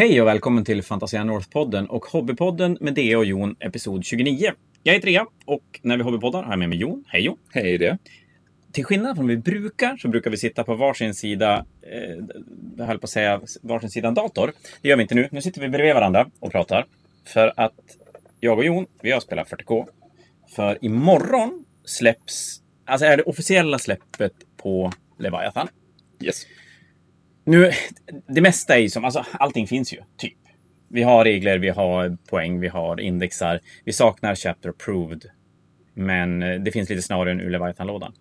Hej och välkommen till Fantasia North-podden och Hobbypodden med Dea och Jon, episod 29. Jag heter Rea och när vi hobbypoddar har jag med mig Jon. Hej Jon! Hej det. Till skillnad från vi brukar så brukar vi sitta på varsin sida, eh, jag höll på att säga varsin sida dator. Det gör vi inte nu. Nu sitter vi bredvid varandra och pratar. För att jag och Jon, vi har spelat 40K. För imorgon släpps, alltså är det officiella släppet på Leviathan. Yes. Nu, det mesta är ju som, alltså allting finns ju, typ. Vi har regler, vi har poäng, vi har indexar. Vi saknar Chapter Approved. Men eh, det finns lite scenarion ur Leviathan-lådan.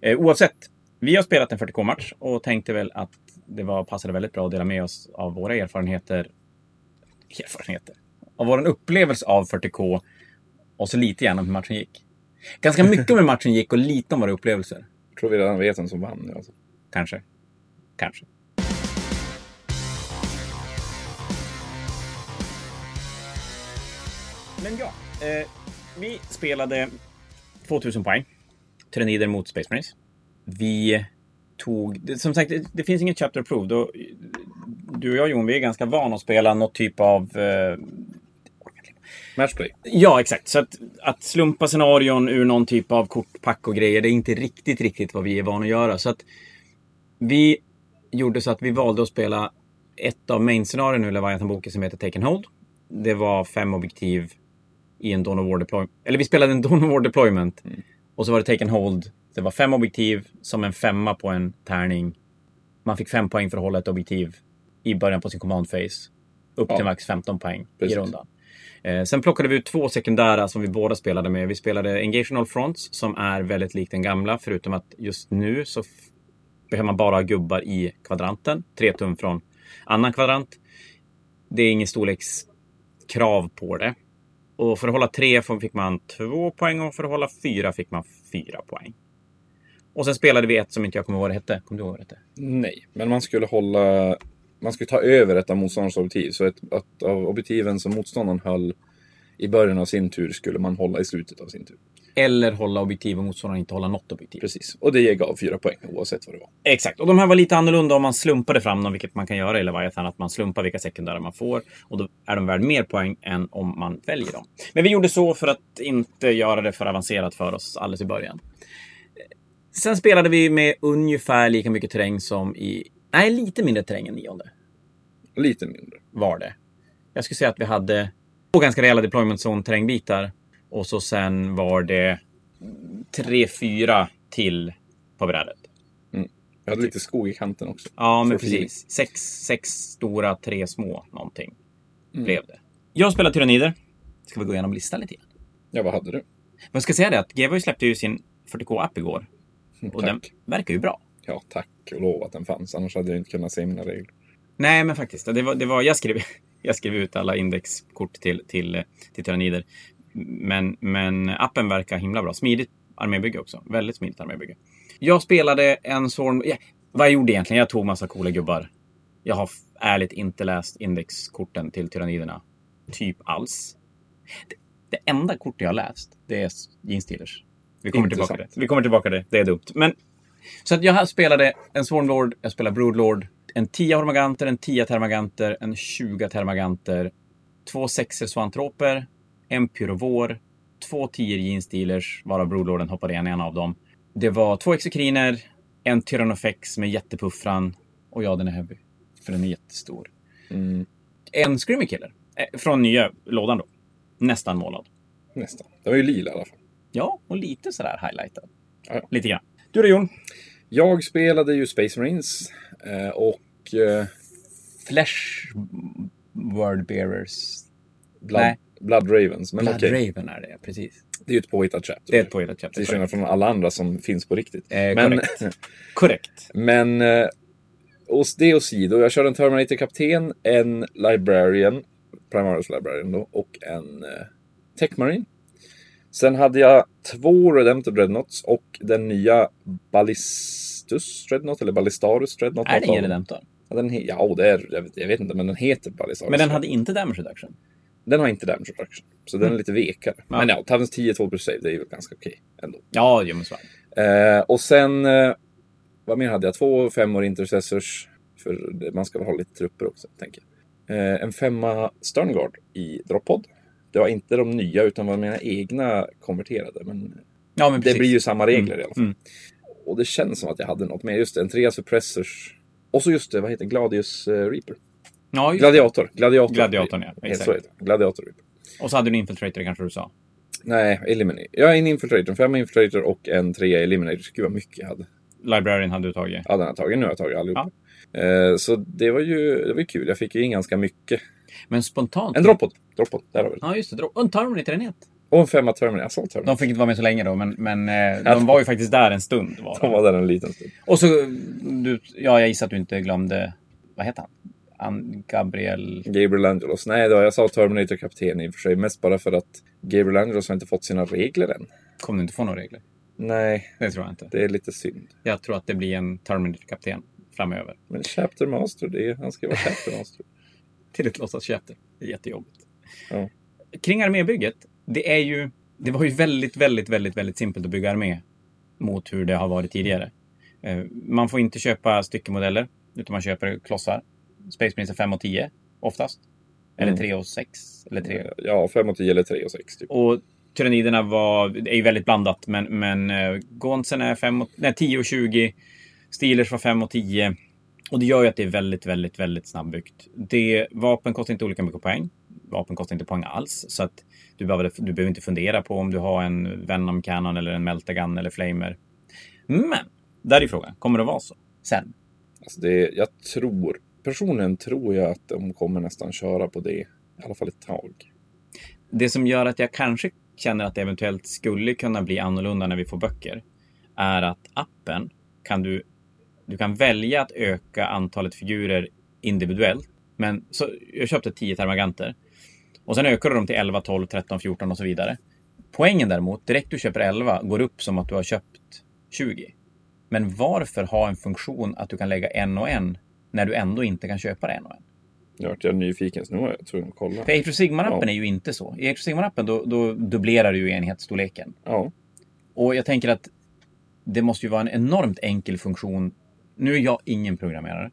Eh, oavsett, vi har spelat en 40K-match och tänkte väl att det var, passade väldigt bra att dela med oss av våra erfarenheter. Erfarenheter? Av vår upplevelse av 40K och så lite grann om hur matchen gick. Ganska mycket om hur matchen gick och lite om våra upplevelser. Jag tror vi redan vet vem som vann nu alltså. Kanske. Kanske. Men ja, eh, vi spelade 2000 poäng. Trenider mot Space Marines. Vi tog, som sagt, det, det finns inget chapter approved. Och du och jag Jon, vi är ganska vana att spela något typ av eh, Matchplay. Ja, exakt. Så att, att slumpa scenarion ur någon typ av kortpack och grejer, det är inte riktigt, riktigt vad vi är vana att göra. Så att vi gjorde så att vi valde att spela ett av main-scenarierna ur Leviathan-boken som heter Taken Hold. Det var fem objektiv i en Dawn of War deployment. Eller vi spelade en Dawn of War deployment. Och så var det Taken Hold. Det var fem objektiv som en femma på en tärning. Man fick fem poäng för att hålla ett objektiv i början på sin command phase. Upp Ja. till max 15 poäng Precis. i rundan. Eh, sen plockade vi ut två sekundära som vi båda spelade med. Vi spelade Engage on All Fronts som är väldigt likt den gamla förutom att just nu så behöver man bara ha gubbar i kvadranten. Tre tum från annan kvadrant. Det är ingen storlekskrav på det. Och för att hålla tre fick man två poäng och för att hålla fyra fick man fyra poäng. Och sen spelade vi ett som inte jag kommer ihåg vad det hette. Kommer du ihåg vad det hette? Nej, men man skulle hålla... Man skulle ta över ett av motståndarens objektiv. Så ett, ett av objektiven som motståndaren höll i början av sin tur skulle man hålla i slutet av sin tur. Eller hålla objektiv och motståndaren inte hålla något objektiv. Precis. Och det gav fyra poäng oavsett vad det var. Exakt, och de här var lite annorlunda om man slumpade fram dem, vilket man kan göra i Leviathan, att man slumpar vilka sekundära man får. Och då är de värd mer poäng än om man väljer dem. Men vi gjorde så för att inte göra det för avancerat för oss alldeles i början. Sen spelade vi med ungefär lika mycket terräng som i... Nej, lite mindre terräng än nionde Lite mindre. var det. Jag skulle säga att vi hade två ganska rejäla deployment zone terrängbitar. Och så sen var det tre, fyra till på brädet. Jag hade lite skog i kanten också. Ja, men precis. Sex, sex stora, tre små någonting blev det. Jag spelar Tyranider. Ska vi gå igenom listan lite grann? Ja, vad hade du? Jag ska säga det att GW släppte ju sin 40K-app igår. Och den verkar ju bra. Ja, tack och lov att den fanns. Annars hade jag inte kunnat se mina regler. Nej, men faktiskt. Det var, det var, jag, skrev, jag skrev ut alla indexkort till, till, till Tyranider. Men, men appen verkar himla bra. Smidigt armébygge också. Väldigt smidigt armébygge. Jag spelade en Swarm... Ja, vad jag gjorde egentligen? Jag tog massa coola gubbar. Jag har ärligt inte läst indexkorten till Tyranniderna. Typ alls. Det, det enda kortet jag har läst, det är Gene Stealers. Vi kommer tillbaka till det. Vi kommer tillbaka till det. Det är dumt. Men, så att jag spelade en Swarmlord, jag spelade Broodlord, en 10 Hormaganter, en 10 Termaganter, en 20 Termaganter, två sexer Swantroper, en Pyrovor, två 10 Gene Stealers, varav Broodlorden hoppade in i en av dem. Det var två Exokriner, en Tyrannofex med jättepuffran och ja, den är heavy. För den är jättestor. Mm, En Screaming Killer. eh, Från nya lådan då. Nästan målad. nästan. Det var ju lila i alla fall. Ja, och lite sådär highlightad. Ja, ja. Lite grann. Du då Jon? Jag spelade ju Space Marines. eh, Och eh, Flesh Word Bearers. Blood, Nej. Blood Ravens. Men Blood okej, Raven är det, precis. det är ju ett påhittat chapter. Det är ett påhittat chapter. Till skillnad från alla andra som finns på riktigt. Eh, men korrekt. Korrekt. men eh, och det och sido. Jag körde en Terminator-kapten, en Librarian, Primaris Librarian då, och en eh, Tech Marine. Sen hade jag två Redemptive Dreadnoughts och den nya Ballistus Dreadnought, eller Ballistarus Dreadnought. Är det ingen dem. redemptor? Ja, den ja det är, jag vet, jag vet inte, men den heter Ballistarus. Men den hade inte damage reduction. Den har inte damage reduction. Så den är lite vekare. Ja. Men ja, Tavens 10 2 plus save, det är ju ganska okej ändå. Ja, jo men så. Eh, och sen, eh, vad mer hade jag? Två femmor intercessors. För man ska väl ha lite trupper också, tänker jag. Eh, en femma Sterngard i Droppod. Det var inte de nya utan var mina egna konverterade. Men Ja, men det blir ju samma regler i alla fall. Mm. Och det känns som att jag hade något mer. Just det, en trea suppressors. Och så just det, vad heter? Gladius eh, Reaper. Ja, Gladiator. Gladiator. Gladiatorn, ja. Exakt. Så. Gladiator. Och så hade du en infiltrator kanske du sa. Nej, Eliminate. Jag är en Infiltrator, femma Infiltrator och en trea Eliminator. Gud vad mycket jag hade. Librarian hade du tagit. Ja, den har jag tagit. Nu har jag tagit allihop. Eh, så det var ju det var ju kul. Jag fick ju in ganska mycket. Men spontant... En droppod. Droppod, där har vi det. Ja, just det. Och en Terminator nät. Och en femma Terminator. Jag sa Terminator. De fick inte vara med så länge då, men, men eh, de var ju faktiskt där en stund. Var De de. var där en liten stund. Och så, du, ja, jag gissar att du inte glömde, vad heter han? Gabriel... Gabriel Angelos. Nej, då, jag sa Terminator-kapten i och för sig. Mest bara för att Gabriel Angelos har inte fått sina regler än. Kommer du inte få några regler? Nej, Det tror jag inte. det är lite synd. Jag tror att det blir en Terminator-kapten framöver. Men Chapter Master, det är, han ska vara Chapter Master. Till ett låtsas-chapter. Det är jättejobbigt. Ja. Kring armébygget, det är ju... Det var ju väldigt, väldigt, väldigt, väldigt simpelt att bygga armé mot hur det har varit tidigare. Eh, Man får inte köpa styckemodeller, utan man köper klossar. Space Marines är 5 och 10 oftast. Eller Mm. 3 och 6. Eller 3. Ja, 5 och 10 eller 3 och 6 typ. Och tyranniderna var, är ju väldigt blandat, men, men uh, Gonsen är 5 och, nej, 10 och 20. Steelers var 5 och 10. Och det gör ju att det är väldigt, väldigt, väldigt snabbbyggt. Det, vapen kostar inte olika mycket poäng. Vapen kostar inte poäng alls. Så att du behöver, du behöver inte fundera på om du har en Venom Cannon eller en Meltagun eller Flamer. Men, där är frågan. Kommer det vara så? Sen. Alltså det, jag tror, personligen tror jag att de kommer nästan köra på det. I alla fall ett tag. Det som gör att jag kanske känner att det eventuellt skulle kunna bli annorlunda när vi får böcker är att appen kan du, du kan välja att öka antalet figurer individuellt. Men så, jag köpte 10 termaganter och sen ökar du dem till 11, 12, 13, 14 och så vidare. Poängen däremot, direkt du köper 11 går upp som att du har köpt 20. Men varför ha en funktion att du kan lägga en och en när du ändå inte kan köpa det en och en? Nu vart jag nyfiken, så nu var jag tvungen att kolla. För Age of Sigmar-appen Ja. är ju inte så. I Age of Sigmar-appen då, då dubblerar du ju enhetsstorleken. Ja, Och jag tänker att det måste ju vara en enormt enkel funktion. Nu är jag ingen programmerare.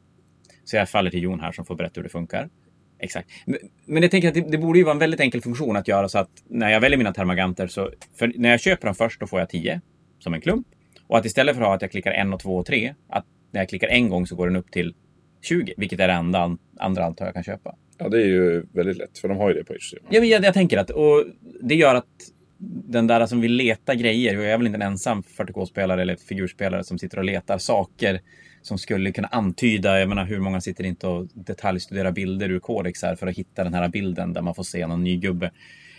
Så jag faller till Jon här som får berätta hur det funkar. Exakt. Men- jag tänker att det, det borde ju vara en väldigt enkel funktion att göra så att när jag väljer mina termaganter så... För när jag köper dem först då får jag 10 som en klump. Och att istället för att ha att jag klickar en och två och tre att när jag klickar en gång så går den upp till 20. Vilket är det enda, andra antal jag kan köpa. ja, det är ju väldigt lätt, för de har ju det på HTML. Ja, men jag, jag tänker att, och det gör att den där som vill leta grejer, jag är väl inte en ensam 40K-spelare eller figurspelare som sitter och letar saker som skulle kunna antyda, jag menar hur många sitter inte och detaljstuderar bilder ur kodexar för att hitta den här bilden där man får se någon ny gubbe.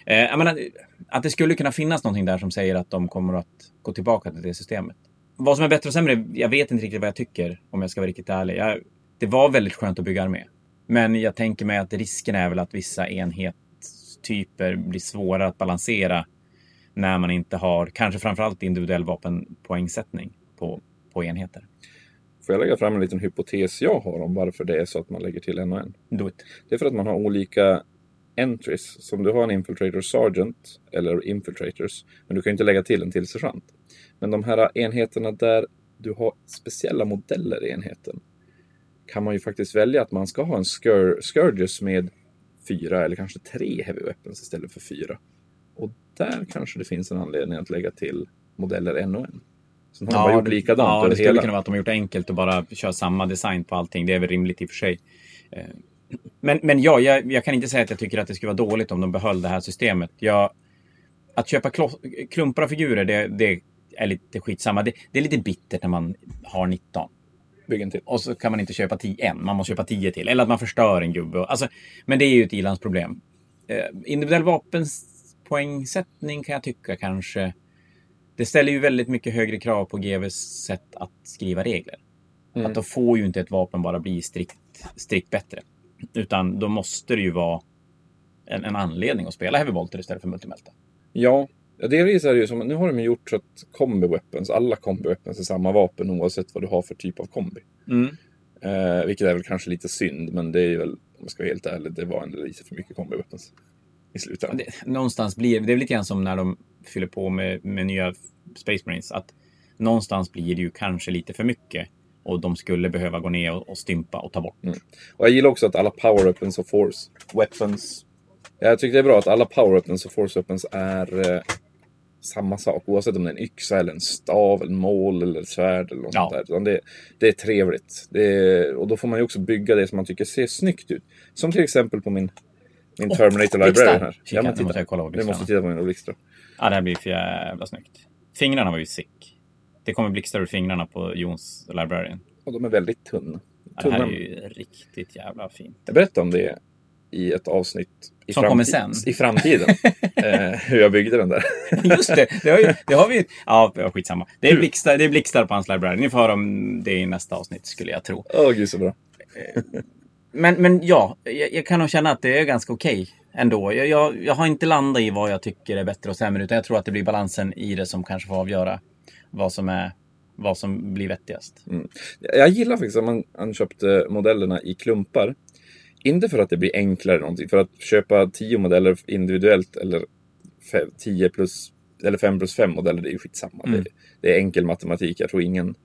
Eh, jag menar, att det skulle kunna finnas någonting där som säger att de kommer att gå tillbaka till det systemet. Vad som är bättre och sämre, jag vet inte riktigt vad jag tycker om jag ska vara riktigt ärlig. Jag, det var väldigt skönt att bygga armé. Men jag tänker mig att risken är väl att vissa enhetstyper blir svårare att balansera när man inte har, kanske framförallt individuell vapenpoängsättning på, på enheter. Får jag lägga fram en liten hypotes jag har om varför det är så att man lägger till en och en? Do it. Det är för att man har olika entries. Som du har en infiltrator sergeant eller infiltrators. Men du kan ju inte lägga till en till sergeant. Men de här enheterna där du har speciella modeller i enheten. Kan man ju faktiskt välja att man ska ha en Scour- Scourges med fyra eller kanske tre heavy weapons istället för fyra. Och där kanske det finns en anledning att lägga till modeller en och en. Sen har de bara gjort likadant ja, det skulle hela. kunna vara att de har gjort det enkelt och bara kör samma design på allting. Det är väl rimligt i och för sig. Eh, Men, men ja, jag, jag kan inte säga att jag tycker att det skulle vara dåligt om de behöll det här systemet. Jag, att köpa klumpar av figurer, det, det är lite skitsamma. Det, det är lite bittert när man har 19. Byggen till. Och så kan man inte köpa 10 än. Man måste köpa 10 till. Eller att man förstör en gubbe. Alltså, men det är ju ett ilandsproblem. Eh, individuell vapenspoängsättning kan jag tycka kanske. Det ställer ju väldigt mycket högre krav på GVs sätt att skriva regler. Mm. Att då får ju inte ett vapen bara bli strikt, strikt bättre. Utan då måste det ju vara en, en anledning att spela Heavy Volter istället för Multimelta. Ja, ja, delvis är det ju som, nu har de gjort så att combi weapons, alla combi weapons är samma vapen oavsett vad du har för typ av kombi. Mm. Eh, vilket är väl kanske lite synd, men det är väl, om jag ska vara helt ärlig, det var ändå lite för mycket combi weapons. I slutändan. Det, någonstans blir det är lite grann som när de fyller på med, med nya Space Marines. Att någonstans blir det ju kanske lite för mycket. och de skulle behöva gå ner och, och stympa och ta bort. Och jag gillar också att alla power weapons och force weapons. Jag tycker det är bra att alla power weapons och force weapons är eh, samma sak. Oavsett om det är en yxa eller en stav, en mål eller ett svärd eller något Ja. sånt där. Det, det är trevligt. Det är, och då får man ju också bygga det som man tycker ser snyggt ut. Som till exempel på min, min Åh, Terminator. Library här. Kika, men nu måste jag kolla Du måste titta på min Oblixtra. Ja, det här blir för jävla snyggt. Fingrarna var ju sick. Det kommer blixtar ur fingrarna på Jons Librarian. Och de är väldigt tunna. Ja, det här tunna. är ju riktigt jävla fint. Jag berättade om det i ett avsnitt i, Som kommer sen. i framtiden. eh, hur jag byggde den där. Just det, det har, ju, det har vi Ja, skitsamma. Det är, blixtar, det är blixtar på hans library. Ni får höra om det i nästa avsnitt, skulle jag tro. Åh gud så bra. Men, men ja, jag, jag kan nog känna att det är ganska okej ändå. Jag, jag, jag har inte landat i vad jag tycker är bättre och sämre, utan jag tror att det blir balansen i det som kanske får avgöra vad som, är, vad som blir vettigast. Jag gillar faktiskt att man, man köpte modellerna i klumpar. Inte för att det blir enklare någonting. För att köpa 10 modeller individuellt eller 10 plus eller 5 plus 5 modeller, det är ju skitsamma. Mm. Det, det är enkel matematik. Jag tror ingen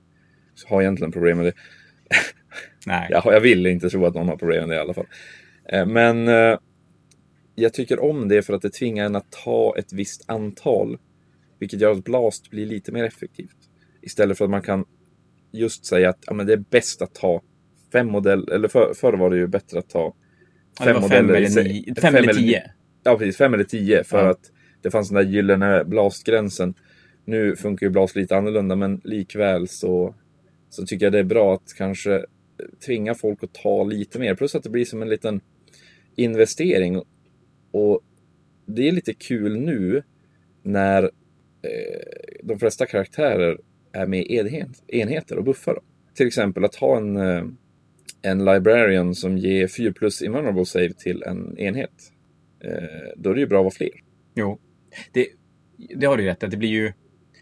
har egentligen problem med det. Nej. Jag, jag vill inte tro att någon har problem med det i alla fall. Eh, Men eh, jag tycker om det för att det tvingar en att ta ett visst antal. Vilket gör att Blast blir lite mer effektivt. Istället för att man kan just säga att ja, men det är bäst att ta fem modeller. Eller för, förr var det ju bättre att ta Ja, det var fem eller, nio, fem eller tio. Ja, precis. Fem eller tio. För Ja. att det fanns den där gyllene blastgränsen. Nu funkar ju blast lite annorlunda, men likväl så, så tycker jag det är bra att kanske tvinga folk att ta lite mer. Plus att det blir som en liten investering. Och det är lite kul nu när eh, de flesta karaktärer är med i enhet, enheter och buffar dem. Till exempel att ha en, eh, en librarian som ger 4 plus invulnerable save till en enhet. Eh, då är det ju bra att vara fler. Jo. Det, det har du ju rätt att det blir ju...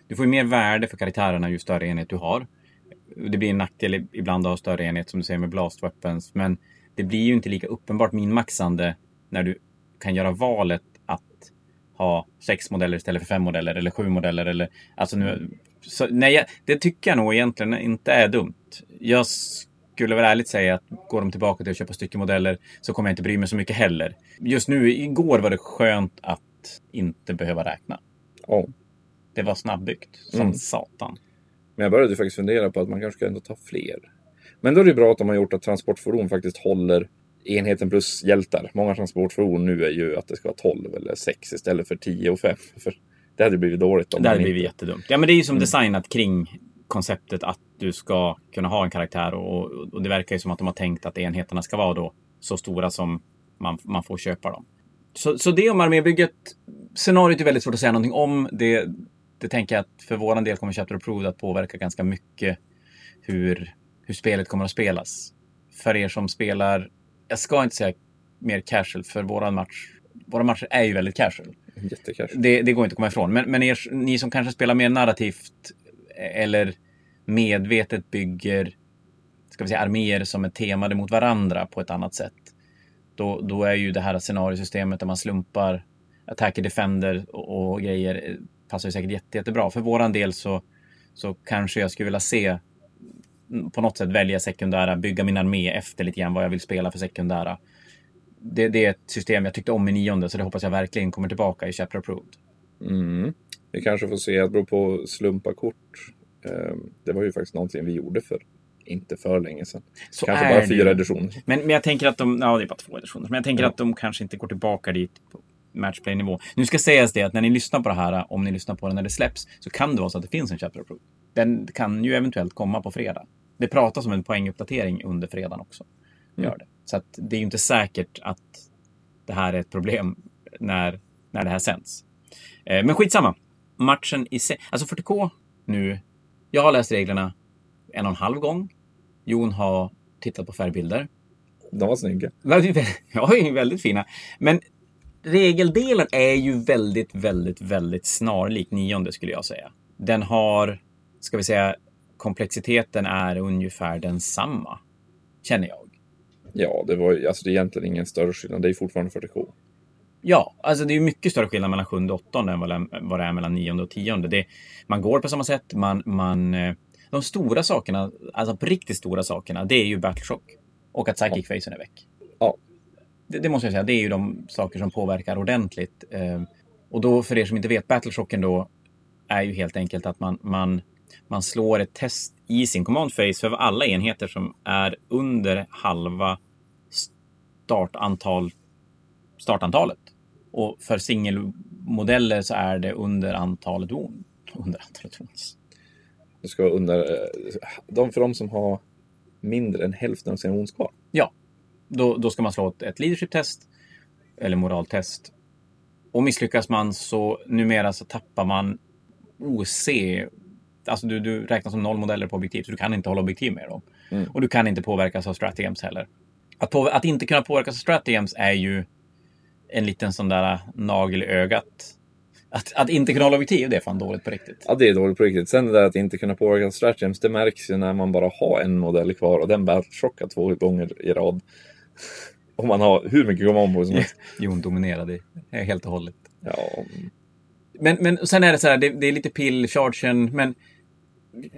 Du får ju mer värde för karaktärerna ju större enhet du har. Det blir en nackdel ibland att ha större enhet som du säger med blast weapons. Men det blir ju inte lika uppenbart minmaxande när du kan göra valet att ha sex modeller istället för fem modeller eller sju modeller. Eller, alltså nu, så, nej, det tycker jag nog egentligen inte är dumt. Jag skulle väl ärligt säga att går de tillbaka till att köpa styckemodeller så kommer jag inte bry mig så mycket heller. Just nu, igår var det skönt att inte behöva räkna. Ja. Det var snabbbyggt som Mm. satan. Men jag började faktiskt fundera på att man kanske ska ändå ta fler. Men då är det bra att de har gjort att transportfordon faktiskt håller enheten plus hjältar. Många transportfordon nu är ju att det ska vara 12 eller 6 istället för 10 och 5. För det hade blivit dåligt om Det hade blivit inte... jättedumt. Ja, men det är ju som designat kring konceptet att du ska kunna ha en karaktär och, och det verkar ju som att de har tänkt att enheterna ska vara då så stora som man, man får köpa dem. Så, så det om armébygget. Scenariot är väldigt svårt att säga någonting om. Det, det tänker jag att för våran del kommer Chapter Approved att påverka ganska mycket hur, hur spelet kommer att spelas. För er som spelar, jag ska inte säga mer casual, för våran match, våra matcher är ju väldigt casual. Det, det går inte att komma ifrån. Men, men er, ni som kanske spelar mer narrativt eller medvetet bygger ska vi säga, arméer som är temade mot varandra på ett annat sätt. Då, då är ju det här scenariosystemet där man slumpar attacker, defender och, och grejer eh, passar ju säkert jätte, jättebra. För våran del så, så kanske jag skulle vilja se mm, på något sätt välja sekundära, bygga min armé efter lite grann vad jag vill spela för sekundära. Det, det är ett system jag tyckte om i nionde, så det hoppas jag verkligen kommer tillbaka i Chapter Approved. Mm. Vi kanske får se, det beror på slumpa kort. Ehm, Det var ju faktiskt någonting vi gjorde för inte för länge sedan. Så kanske bara fyra editioner. Men, men jag tänker att de, ja det är bara två editioner, men jag tänker Ja. att de kanske inte går tillbaka dit på matchplay-nivå. Nu ska sägas det att när ni lyssnar på det här, om ni lyssnar på det när det släpps, så kan det vara så att det finns en Chapter Approved. Den kan ju eventuellt komma på fredag. Det pratas om en poänguppdatering under fredagen också. Gör Mm. det. Så att det är ju inte säkert att det här är ett problem när, när det här sänds. Eh, men skitsamma. Matchen i sig, alltså 40K nu. Jag har läst reglerna en och en halv gång. Jon har tittat på färgbilder. De var snygga. Ja, väldigt fina. Men regeldelen är ju väldigt, väldigt, väldigt snarlik nionde skulle jag säga. Den har, ska vi säga, komplexiteten är ungefär densamma. Känner jag. Ja, det var alltså det är egentligen ingen större skillnad. Det är fortfarande 40K. Ja, alltså det är mycket större skillnad mellan sjunde och åttonde än vad det- är mellan nionde och tionde. Det, man går på samma sätt, man, man, eh, de stora sakerna, alltså på riktigt stora sakerna, det är ju Battleshock. Och att Psychic Facen är väck. Ja. Det, det, måste jag säga, det är ju de saker som påverkar ordentligt. Eh, och då, för er som inte vet, Battleshocken då är ju helt enkelt att man, man, man slår ett test i sin command phase för alla enheter som är under halva startantal, startantalet. Och för singelmodeller så är det under antalet wound. Under antalet wounds. Det ska vara under... eh, De för de som har mindre än hälften av sina wounds kvar. Ja, då, då ska man slå ett, ett leadership-test eller moraltest. Och misslyckas man så numera så tappar man OC. Alltså du, du räknas som noll modeller på objektiv, så du kan inte hålla objektiv med dem. Mm. Och du kan inte påverkas av stratagems heller. Att, på, att inte kunna påverkas av stratagems är ju en liten sån där nagel i ögat. Att, att inte kunna hålla objektiv, det är fan dåligt på riktigt. Ja, det är dåligt på riktigt. Sen det där att inte kunna påverka stratagems, det märks ju när man bara har en modell kvar och den battleshockar två gånger i rad. Och man har hur mycket command på som helst. Jon dominerade helt och hållet. Ja, Men, men sen är det så här, det, det är lite pill, chargen, men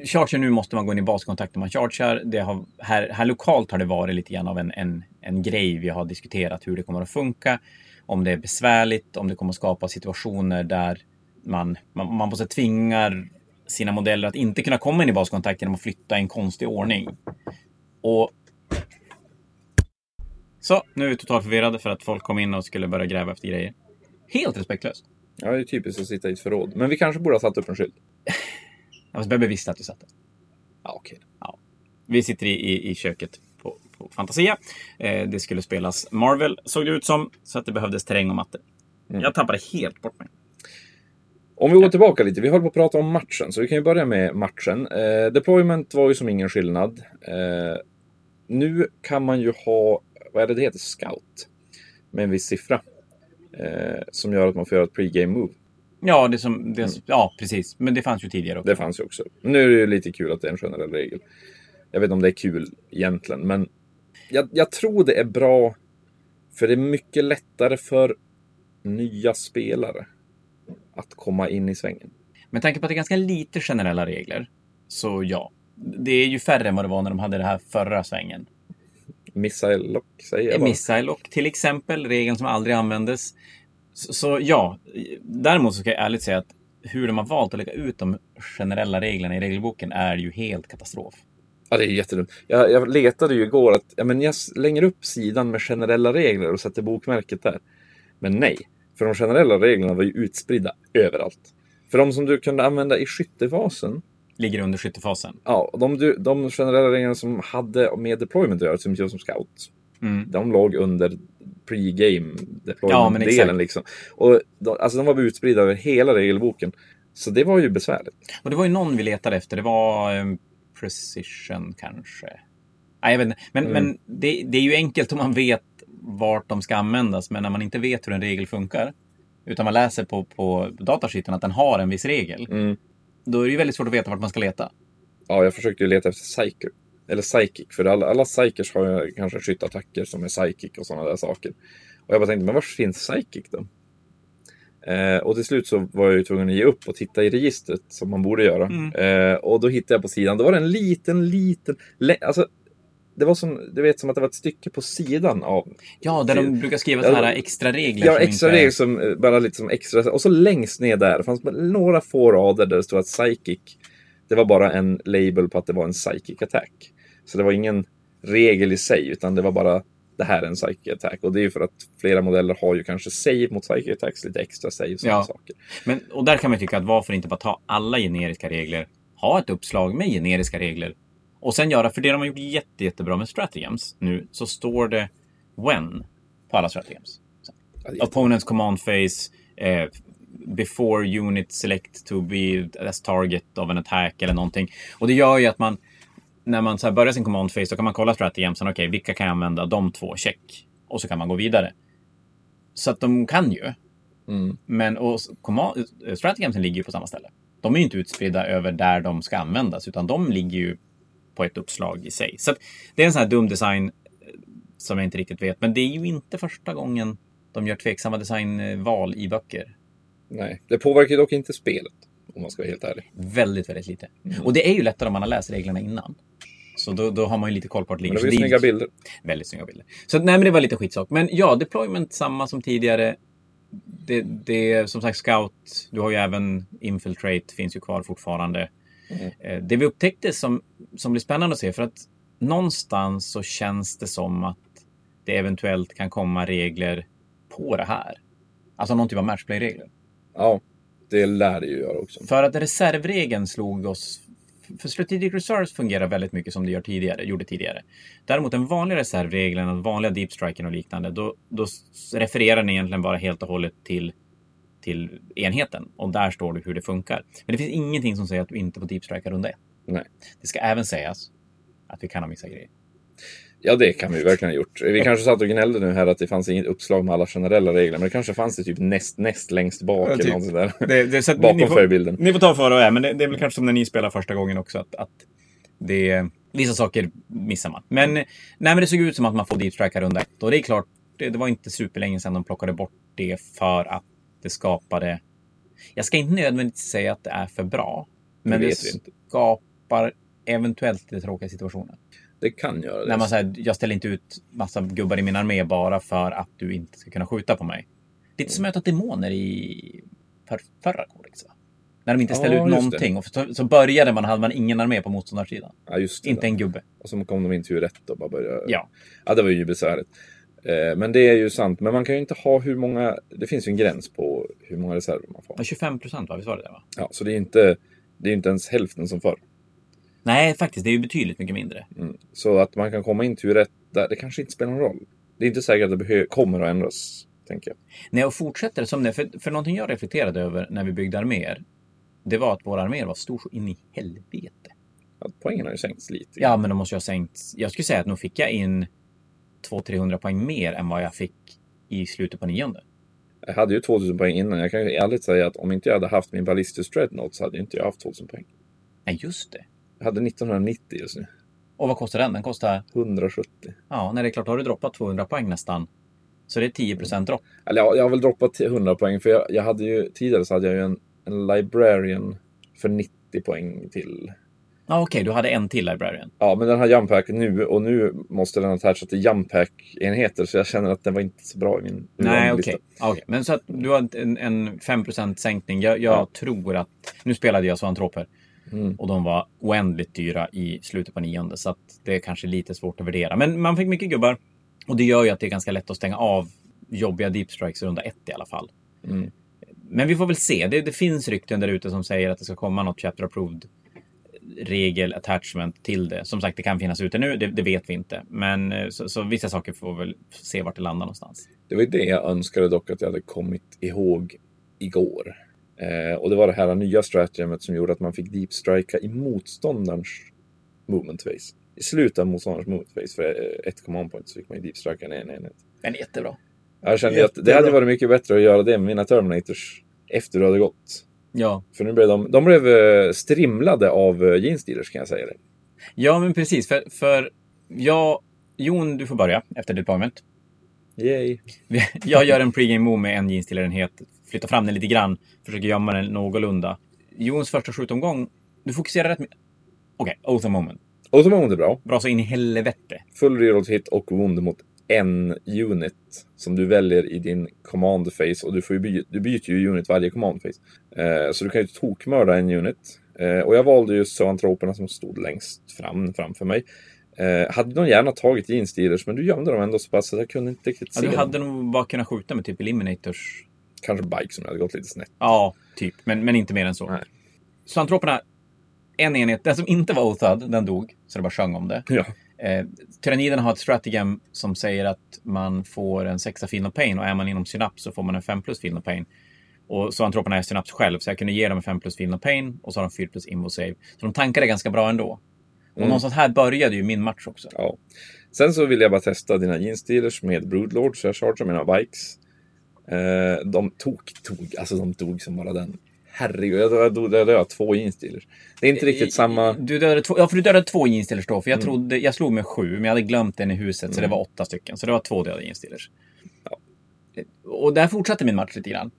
chargen nu måste man gå in i baskontakt när man chargear. Det har, här, här lokalt har det varit lite grann av en, en, en grej. Vi har diskuterat hur det kommer att funka, om det är besvärligt, om det kommer att skapa situationer där man, man, man måste tvingar sina modeller att inte kunna komma in i baskontakt genom att flytta i en konstig ordning. Och så, nu är vi totalt förvirrade för att folk kom in och skulle börja gräva efter grejer. Helt respektlöst. ja, det är typiskt att sitta i ett förråd. Men vi kanske borde ha satt upp en skylt. Alltså, Bebbe visste att du satt där. Ja, okej. Vi sitter i, i, i köket på Fantasia. Eh, det skulle spelas Marvel, såg det ut som. Så att det behövdes terräng och mattor. Jag tappade helt bort mig. Om vi går tillbaka lite, vi höll på att prata om matchen, så vi kan ju börja med matchen. Eh, deployment var ju som ingen skillnad. Eh, nu kan man ju ha, vad är det det heter, scout? Med en viss siffra. Eh, som gör att man får göra ett pre-game move. Ja, det som, det, ja, precis. Men det fanns ju tidigare också. Det fanns ju också. Nu är det ju lite kul att det är en generell regel. Jag vet inte om det är kul egentligen, men jag, jag tror det är bra. För det är mycket lättare för nya spelare att komma in i svängen. Med tanke på att det är ganska lite generella regler. Så ja. Det är ju färre än vad det var när de hade det här förra svängen. Missile lock, säger jag bara. Missile Lock till exempel, regeln som aldrig användes. Så, så ja, däremot så ska jag ärligt säga att hur de har valt att lägga ut de generella reglerna i regelboken är ju helt katastrof. Ja, det är jättedumt. Jag, jag letade ju igår att ja, men jag slänger upp sidan med generella regler och sätter bokmärket där. Men nej, för de generella reglerna var ju utspridda överallt. För de som du kunde använda i skyttefasen, Ligger under skyttefasen. ja, de, du- de generella reglerna som hade med deployment att göra, som just som scout, Mm. de låg under pre-game Ja, men deployment-delen. exakt. liksom. Och de, alltså de var utspridda över hela regelboken. Så det var ju besvärligt. Och det var ju någon vi letade efter. Det var eh, Precision kanske. Nej, jag vet inte. Men, men det, det är ju enkelt om man vet vart de ska användas. Men när man inte vet hur en regel funkar. Utan man läser på, på datasheeten att den har en viss regel. Mm. Då är det ju väldigt svårt att veta vart man ska leta. Ja, jag försökte ju leta efter psyker. Eller psychic, för alla, alla psykers har ju kanske skyttattacker som är psychic och sådana där saker. Och jag bara tänkte, men var finns psychic då? Eh, och till slut så var jag ju tvungen att ge upp och titta i registret som man borde göra. Eh, och då hittade jag på sidan, då var det en liten, liten, alltså det var som, du vet, som att det var ett stycke på sidan av Ja, där de brukar skriva så Ja, här extra regler. Ja, extra inte regler som eh, bara lite som extra. Och så längst ner där fanns några få rader där det stod att psychic, det var bara en label på att det var en psychic attack. Så det var ingen regel i sig, utan det var bara det här är en psychic attack. Och det är ju för att flera modeller har ju kanske save mot psychic attacks, lite extra save och Ja. saker. Men, och där kan man tycka att varför inte bara ta alla generiska regler, ha ett uppslag med generiska regler och sen göra, för det de har gjort jätte, jättebra med stratagems nu, så står det when på alla stratagems. Ja, Opponents command phase, eh, before unit select to be as target of an attack eller någonting. Och det gör ju att man, när man så börjar sin command phase, då kan man kolla stratagemsen, okej, vilka kan jag använda? De två, check. Och så kan man gå vidare. Så att de kan ju. Mm. Men och command- eh, ligger ju på samma ställe. De är ju inte utspridda över där de ska användas, utan de ligger ju på ett uppslag i sig. Så att det är en sån här dum design eh, som jag inte riktigt vet. Men det är ju inte första gången de gör tveksamma designval i böcker. Nej, det påverkar ju dock inte spelet. Om man ska vara helt ärlig. Väldigt, väldigt lite. Och det är ju lättare om man har läst reglerna innan. Så då, då har man ju lite koll på vart det Men ligger. det blir det är- snygga bilder. Väldigt snygga bilder. Så nej, men det var lite skitsak. Men ja, deployment samma som tidigare. Det, det som sagt scout. Du har ju även infiltrate finns ju kvar fortfarande. Mm. Eh, Det vi upptäckte som, som blir spännande att se för att någonstans så känns det som att det eventuellt kan komma regler på det här. Alltså någon typ av matchplay-regler. Ja, det lär det ju göra också. För att reservregeln slog oss... För Strategic Reserves fungerar väldigt mycket som det gör tidigare, gjorde tidigare. Däremot den vanliga reservregeln, den vanliga deep striken och liknande, då, då refererar den egentligen bara helt och hållet till, till enheten. Och där står det hur det funkar. Men det finns ingenting som säger att du inte får deep strika runda ett. Nej. Det ska även sägas att vi kan ha missat grejer. Ja, det kan vi verkligen ha gjort. Vi kanske satt och gnällde nu här att det fanns inget uppslag med alla generella regler, men det kanske fanns det typ näst, näst längst bak Ja, eller typ. något sånt där. Det, det, så Bakom ni, får, färgbilden. ni får ta för och är, men det, det är väl kanske som när ni spelar första gången också. Att, att det, vissa saker missar man. Men, nej, men det såg ut som att man får deep strika runda ett. Och det är klart, det, det var inte superlänge sedan de plockade bort det för att det skapade... Jag ska inte nödvändigtvis säga att det är för bra. Men Det det, skapar eventuellt lite tråkiga situationer. Det kan göra det. När man säger, jag ställer inte ut massa gubbar i min armé bara för att du inte ska kunna skjuta på mig. Lite som möta demoner i för, förra kodex, va? När de inte ställde Ja, ut någonting. Och så, så började man, hade man ingen armé på motståndarsidan. ja, just det. Inte en gubbe. Och så kom de in till rätt och bara började... Ja. Ja, det var ju besvärligt. Eh, Men det är ju sant. Men man kan ju inte ha hur många... Det finns ju en gräns på hur många reserver man får. Ja, 25 procent? Visst var det det, va? Ja, så det är inte, det är inte ens hälften som förr. Nej, faktiskt. Det är ju betydligt mycket mindre. Mm. Så att man kan komma in till rätt där, det kanske inte spelar någon roll. Det är inte säkert att det kommer att ändras, tänker jag. Nej, och fortsätter som det. För, för någonting jag reflekterade över när vi byggde arméer. Det var att våra arméer var stor så in i helvete. Ja, poängen har ju sänkts lite. Ja, men de måste ju ha sänkt. Jag skulle säga att nog fick jag in 200-300 poäng mer än vad jag fick i slutet på nionde. Jag hade ju 2000 poäng innan. Jag kan ju ärligt säga att om inte jag hade haft min Ballistus Dreadnought så hade ju inte jag haft 2000 poäng. Nej, just det. Jag hade 1990 just nu. Och vad kostar den? Den kostar... 170. Ja, nej, det är klart. Har du droppat 200 poäng nästan. Så det är 10 dropp. Eller ja, jag har väl droppat till 100 poäng för jag, jag hade ju tidigare så hade jag ju en, en Librarian för 90 poäng till. Ja, okej. du hade en till Librarian. Ja, men den har Jumpack nu och nu måste den attacha till Jumpack-enheter så jag känner att den var inte så bra i min Nej, okej. Ja, okej. Men så att du har en, en 5 sänkning. Jag, jag Ja. tror att... Nu spelade jag zoantroper. Mm. Och de var oändligt dyra i slutet på nionde. Så att det är kanske lite svårt att värdera. Men man fick mycket gubbar. Och det gör ju att det är ganska lätt att stänga av jobbiga deep strikes runda ett i alla fall. Mm. Men vi får väl se. Det, det finns rykten där ute som säger att det ska komma något chapter approved regel attachment till det. Som sagt, det kan finnas ute nu. Det, det vet vi inte. Men eh, så, så vissa saker får väl se vart det landar någonstans. Det var det jag önskade dock att jag hade kommit ihåg igår. Eh, och det var det här nya stratagemet som gjorde att man fick deep strika i motståndarens movement phase. I slutet av motståndarens movement phase för eh, ett command point så fick man ju deep strika en en enhet. Men jättebra. Jag kände att det Jättebra. hade varit mycket bättre att göra det med mina Terminators efter du hade gått. Ja, För nu blev de, de blev eh, strimlade av eh, Genestealers kan jag säga det. ja men precis. För, för jag... Jon, du får börja efter deployment. Yay! Jag gör en pregame move med en jeanstillerenhet, flyttar fram den lite grann, försöker gömma den någorlunda. Jons första skjutomgång, du fokuserar rätt mycket. Okej, Oath of Moment. Så var det bra. Bra så in i helvete. Full reroll to hit och wound mot en unit som du väljer i din command phase. Och du, får by- du byter ju unit varje command phase. Eh, så du kan ju tokmörda en unit. Eh, och jag valde ju zoantroperna som stod längst fram framför mig. Eh, hade de gärna tagit Genestealers men du gömde dem ändå så pass att jag kunde inte riktigt Ja, se du dem. hade nog bara kunnat skjuta med typ Eliminators. Kanske Bike som hade gått lite snett. Ja, typ. Men, men inte mer än så. Nej. Så antroperna, en enhet, den som inte var Oathad, den dog. Så det bara sjöng om det. Ja. Eh, Tyranniden har ett stratagem som säger att man får en sexa Feel No Pain och är man inom synaps så får man en 5 plus Feel No Pain. Och så antroperna är synaps själv, så jag kunde ge dem en 5 plus Feel No Pain och så har de 4 plus Invo Save. Så de tankade ganska bra ändå. Och Mm. någonstans här började ju min match också. Ja. Sen så vill jag bara testa dina Genestealers med Broodlord, så jag chargear mina bikes. Eh, de tog, tog, alltså de tog som bara den. Herregud, jag dödade, jag två Genestealers. Det är inte riktigt samma... Du dödade två, ja, för du dödade två jeanstillers då. Mm. För jag trodde, jag slog med sju, men jag hade glömt en i huset, så det var åtta stycken. Så det var två döda jeanstillers. Ja. Och där fortsatte min match lite grann.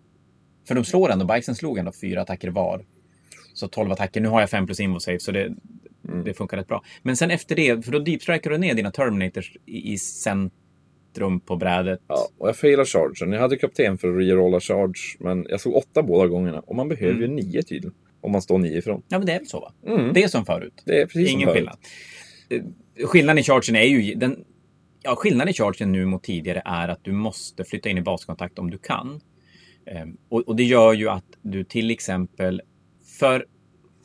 För de slår ändå, bikesen slog ändå fyra attacker var. Så 12 attacker. Nu har jag 5 plus invo save, så det, det funkar rätt bra. Men sen efter det, för då deepstrikar du ner dina Terminators i, i centrum på brädet. Ja, och jag failar chargen. Jag hade kapten för att rerolla charge, men jag såg åtta båda gångerna. Och man behöver ju nio tydligen. Om man står nio ifrån. Ja, men det är väl så va? Mm. Det är som förut. Det är precis som Ingen förut. skillnad. Eh, Skillnaden i chargen är ju... Den, ja, skillnaden i chargen nu mot tidigare är att du måste flytta in i baskontakt om du kan. Ehm, och, och det gör ju att du till exempel för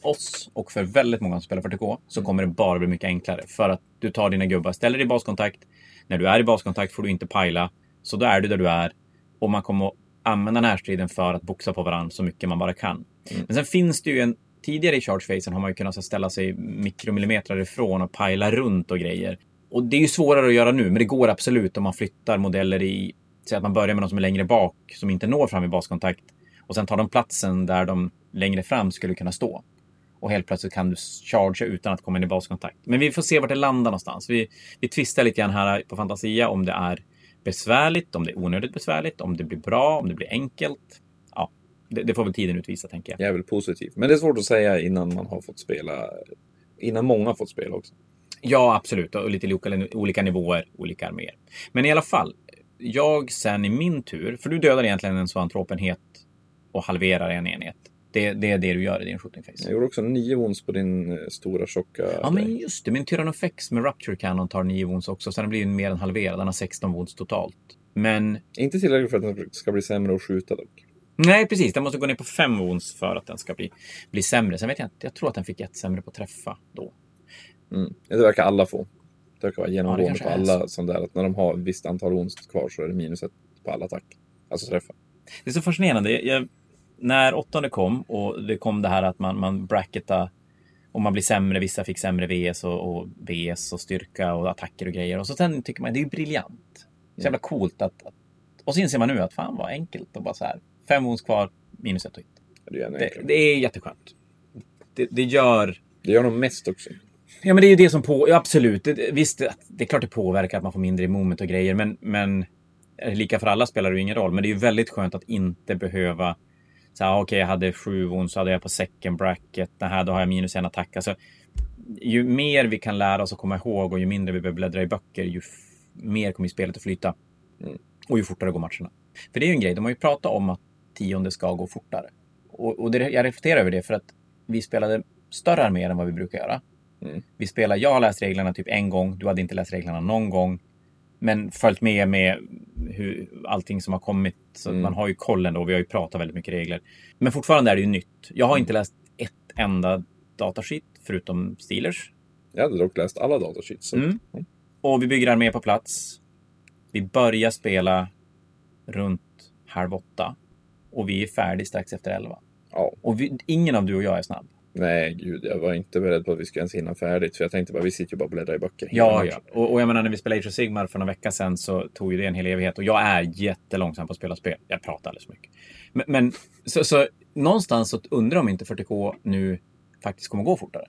oss och för väldigt många som spelar 40K så kommer det bara bli mycket enklare. För att du tar dina gubbar, ställer dig i baskontakt. När du är i baskontakt får du inte pajla. Så då är du där du är. Och man kommer att använda närstriden för att boxa på varandra så mycket man bara kan. Men sen finns det ju en... Tidigare i charge-phasen har man ju kunnat ställa sig mikromillimeter ifrån och pajla runt och grejer. Och det är ju svårare att göra nu, men det går absolut om man flyttar modeller i... Säg att man börjar med de som är längre bak, som inte når fram i baskontakt. Och sen tar de platsen där de längre fram skulle kunna stå. Och helt plötsligt kan du chargea utan att komma in i baskontakt. Men vi får se vart det landar någonstans. Vi, vi tvistar lite grann här på Fantasia om det är besvärligt, om det är onödigt besvärligt, om det blir bra, om det blir enkelt. Ja, det, det får väl tiden utvisa, tänker jag. Jag är väl positiv. Men det är svårt att säga innan man har fått spela. Innan många har fått spela också. Ja, absolut. Och lite olika, olika nivåer, olika arméer. Men i alla fall, jag sen i min tur, för du dödar egentligen en zoantropenhet och halverar en enhet. Det, det är det du gör i din shooting face. Jag gjorde också nio wounds på din eh, stora tjocka. Ja, men just det. Min Tyrannofex med Rupture Cannon tar 9 wounds också, så den blir mer än halverad. Den har 16 wounds totalt. Men Inte tillräckligt för att den ska bli sämre att skjuta dock. nej, precis. Den måste gå ner på 5 wounds för att den ska bli, bli sämre. Sen vet jag inte. Jag tror att den fick ett sämre på träffa då. Mm. Det verkar alla få. Det verkar vara Ja, genomgående det på alla sånt där. Att när de har ett visst antal wounds kvar så är det minus ett på alla attack. Alltså träffa. Det är så fascinerande. Jag, när åttonde kom och det kom det här att man, man bracketa och man blir sämre. Vissa fick sämre VS och, och BS och styrka och attacker och grejer. Och så sen tycker man det är briljant. Så jävla coolt att, att... Och så inser man nu att fan vad enkelt och bara så här. Fem wounds kvar, minus ett och hit. Det Det, det är jätteskönt. Det, det gör... Det gör de mest också. Ja, men det är ju det som på... Ja, absolut. Det, visst, det är klart det påverkar att man får mindre i moment och grejer, men, men lika för alla spelar det ju ingen roll. Men det är ju väldigt skönt att inte behöva... Så här, okej, jag hade sju wounds, så hade jag på second bracket. Det här, då har jag minus en attack. Alltså, ju mer vi kan lära oss att komma ihåg och ju mindre vi behöver bläddra i böcker, ju mer kommer spelet att flyta. Mm. Och ju fortare går matcherna. För det är ju en grej, de har ju pratat om att tionde ska gå fortare. Och, och det, jag reflekterar över det för att vi spelade större arméer än vad vi brukar göra. Mm. Vi spelar, jag har läst reglerna typ en gång, du hade inte läst reglerna någon gång. Men följt med med hur, allting som har kommit. Så att man har ju koll ändå. Vi har ju pratat väldigt mycket regler. Men fortfarande är det ju nytt. Jag har inte läst ett enda datasheet förutom Steelers. Jag hade dock läst alla datasheets. så- Mm. Och vi bygger armé på plats. Vi börjar spela runt halv åtta. Och vi är färdiga strax efter elva. Ja. Och vi, ingen av du och jag är snabb. Nej, gud, jag var inte beredd på att vi skulle ens hinna färdigt. För jag tänkte bara, vi sitter ju bara och bläddrar i böcker. Ja. Och, och jag menar när vi spelade Age of Sigmar för några veckor sedan så tog ju det en hel evighet. Och jag är jättelångsam på att spela spel. Jag pratar alldeles för mycket. Men, men så, så någonstans så undrar om inte 40K nu faktiskt kommer gå fortare.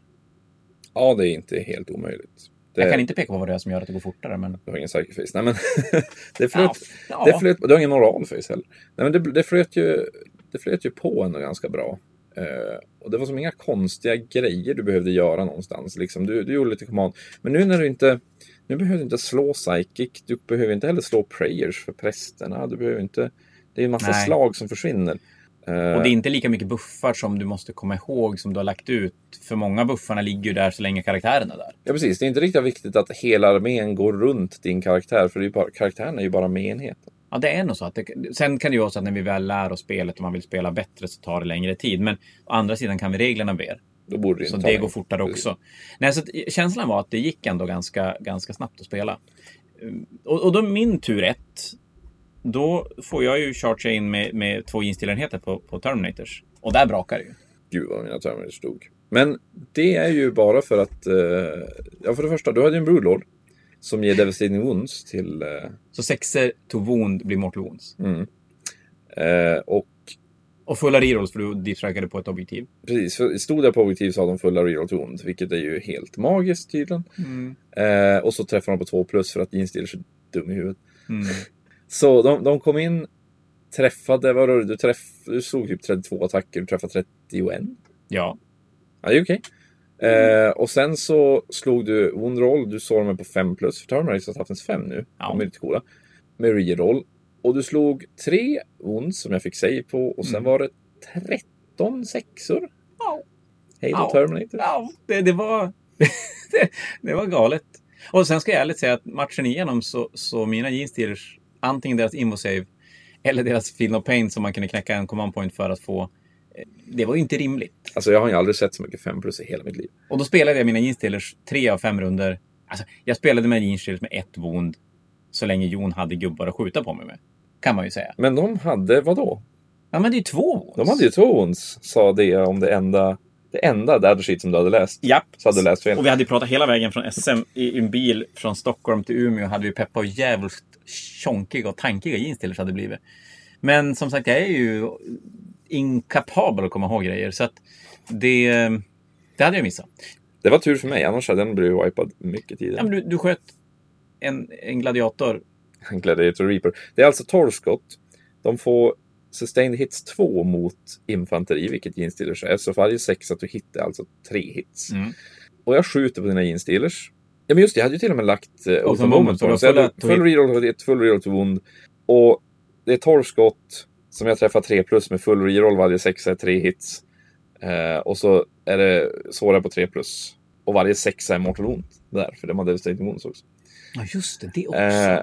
Ja, det är inte helt omöjligt. Det, Jag kan inte peka på vad det är som gör att det går fortare, men... Du har ingen psychic face. Nej, men det flöt... Ja, Det ja. flöt du har ingen moral face heller. Nej, men det, det, flöt ju, det flöt ju på ändå ganska bra. Eh, och det var som inga konstiga grejer du behövde göra någonstans. Liksom, du, du gjorde lite command. Men nu när du inte... Nu behöver du inte slå psychic. Du behöver inte heller slå prayers för prästerna. Du behöver inte... Det är en massa Nej. slag som försvinner. Eh, Och det är inte lika mycket buffar som du måste komma ihåg som du har lagt ut. För många buffarna ligger ju där så länge karaktären är där. Ja, precis. Det är inte riktigt viktigt att hela armén går runt din karaktär. För det är bara, karaktären är ju bara med enheten. Ja, det är nog så. Att det, sen kan det ju vara så att när vi väl lär oss spelet och man vill spela bättre så tar det längre tid. Men å andra sidan kan vi reglerna mer. Då borde det Så det går fortare också. Nej, så att känslan var att det gick ändå ganska, ganska snabbt att spela. Um, Och, och då min tur ett. Då får jag ju chargea in med, med två instillerenheter på, på Terminators. Och där brakar det ju. Gud vad mina termer stod. Men det är ju bara för att... Eh, ja, för det första, du hade ju en Broodlord. Som ger Devastating Wounds till... Eh, Så sexer to wound blir mortal wounds. eh, och Och fulla rerolls för du deepstrikade på ett objektiv. precis, för stod där på objektiv så hade de fulla reroll to wound. Vilket är ju helt magiskt tydligen. Eh, och så träffar de på 2 plus för att Jean Steelers är dum i huvudet. Så de, de kom in, träffade, vad var det, du, träff, du slog typ 32 attacker, du träffade 31. Ja. Ja, det är okej. Eh, och sen så slog du wound roll. Du såg dem på 5 plus. För Terminal har haft en 5 nu. Ja. De är lite coola. Med reroll. Och du slog tre wounds som jag fick save på. Och sen var det 13 sexor. Ja. Hej då Ja. Terminator. Ja, det, det var... det, det var galet. Och sen ska jag ärligt säga att matchen igenom så, så mina Steelers, antingen deras Invosave eller deras Feel No Pain som man kunde knäcka en command point för att få, det var ju inte rimligt. Alltså jag har ju aldrig sett så mycket 5 plus i hela mitt liv. Och då spelade jag mina Steelers tre av fem runder. Alltså, jag spelade med Steelers med ett wound så länge Jon hade gubbar att skjuta på mig med. Kan man ju säga. Men de hade, vadå? Ja, men det är ju två wounds. De hade ju två wounds, sa det om det enda, det enda data sheet som du hade läst. Japp. Så hade du läst fel. Och vi hade ju pratat hela vägen från SM i en bil från Stockholm till Umeå. Hade vi peppat och jävligt tjonkiga och tankiga jeansstillers hade det blivit. Men som sagt, jag är ju inkapabel att komma ihåg grejer. Så att det, det hade jag missat. Det var tur för mig, annars hade den blivit wipad mycket tidigare. Ja, men du, du sköt en, en gladiator. Gladiator Reaper. Det är alltså 12 skott. De får sustained hits 2 mot infanteri, vilket Gene Steelers är. Så för varje sex att du hittar alltså tre hits. Mm. Och jag skjuter på dina Gene Steelers. Ja men just det, jag hade ju till och med lagt uh, of of Moment på dem. Så jag hade full reroll full reroll to wound. Och det är 12 skott som jag träffar 3 plus med full reroll. Varje sexa är 3 hits. Eh, och så är det såra på 3 plus. Och varje sexa är mortal wound där, för de har devastating wounds också. Ja, just det. Det också. Eh,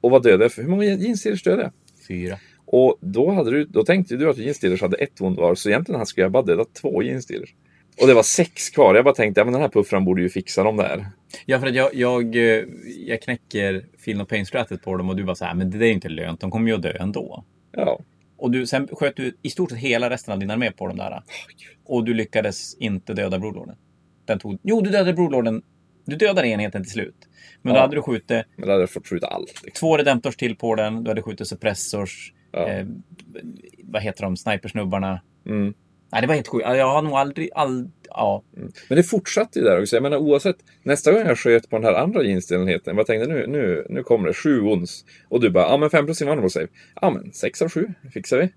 och vad dödade för? Hur många Gene Steelers dödade jag? Fyra. Och då, hade du, då tänkte du att Gene Steelers hade ett wound var, så egentligen skulle jag bara döda två Gene Steelers. Och det var sex kvar. Jag bara tänkte, ja men den här puffran borde ju fixa dem där. Ja, för att jag, jag, eh, jag knäcker Feel No Pain-stratet på dem och du bara så här, men det där är inte lönt. De kommer ju att dö ändå. Ja. Och du, sen sköt du i stort sett hela resten av din armé på dem där. Och du lyckades inte döda Broodlorden. Den tog... Jo, du dödade Broodlorden. Du dödade enheten till slut. Men då Ja. hade du skjutit Men då hade jag fått skjuta allt. Liksom. två Redemptors till på den. Du hade skjutit Suppressors. Ja. Eh, vad heter de? Snipersnubbarna. Mm. Nej, det var helt sjukt. Jag har nog aldrig... All... Ja. Men det fortsatte ju där också. Jag menar oavsett. Nästa gång jag sköt på den här andra jeansstenheten. Jag tänkte nu, nu, nu kommer det sju ons. Och du bara, ja men 5 plus invulnerable save. Ja men 6 av 7 fixar vi.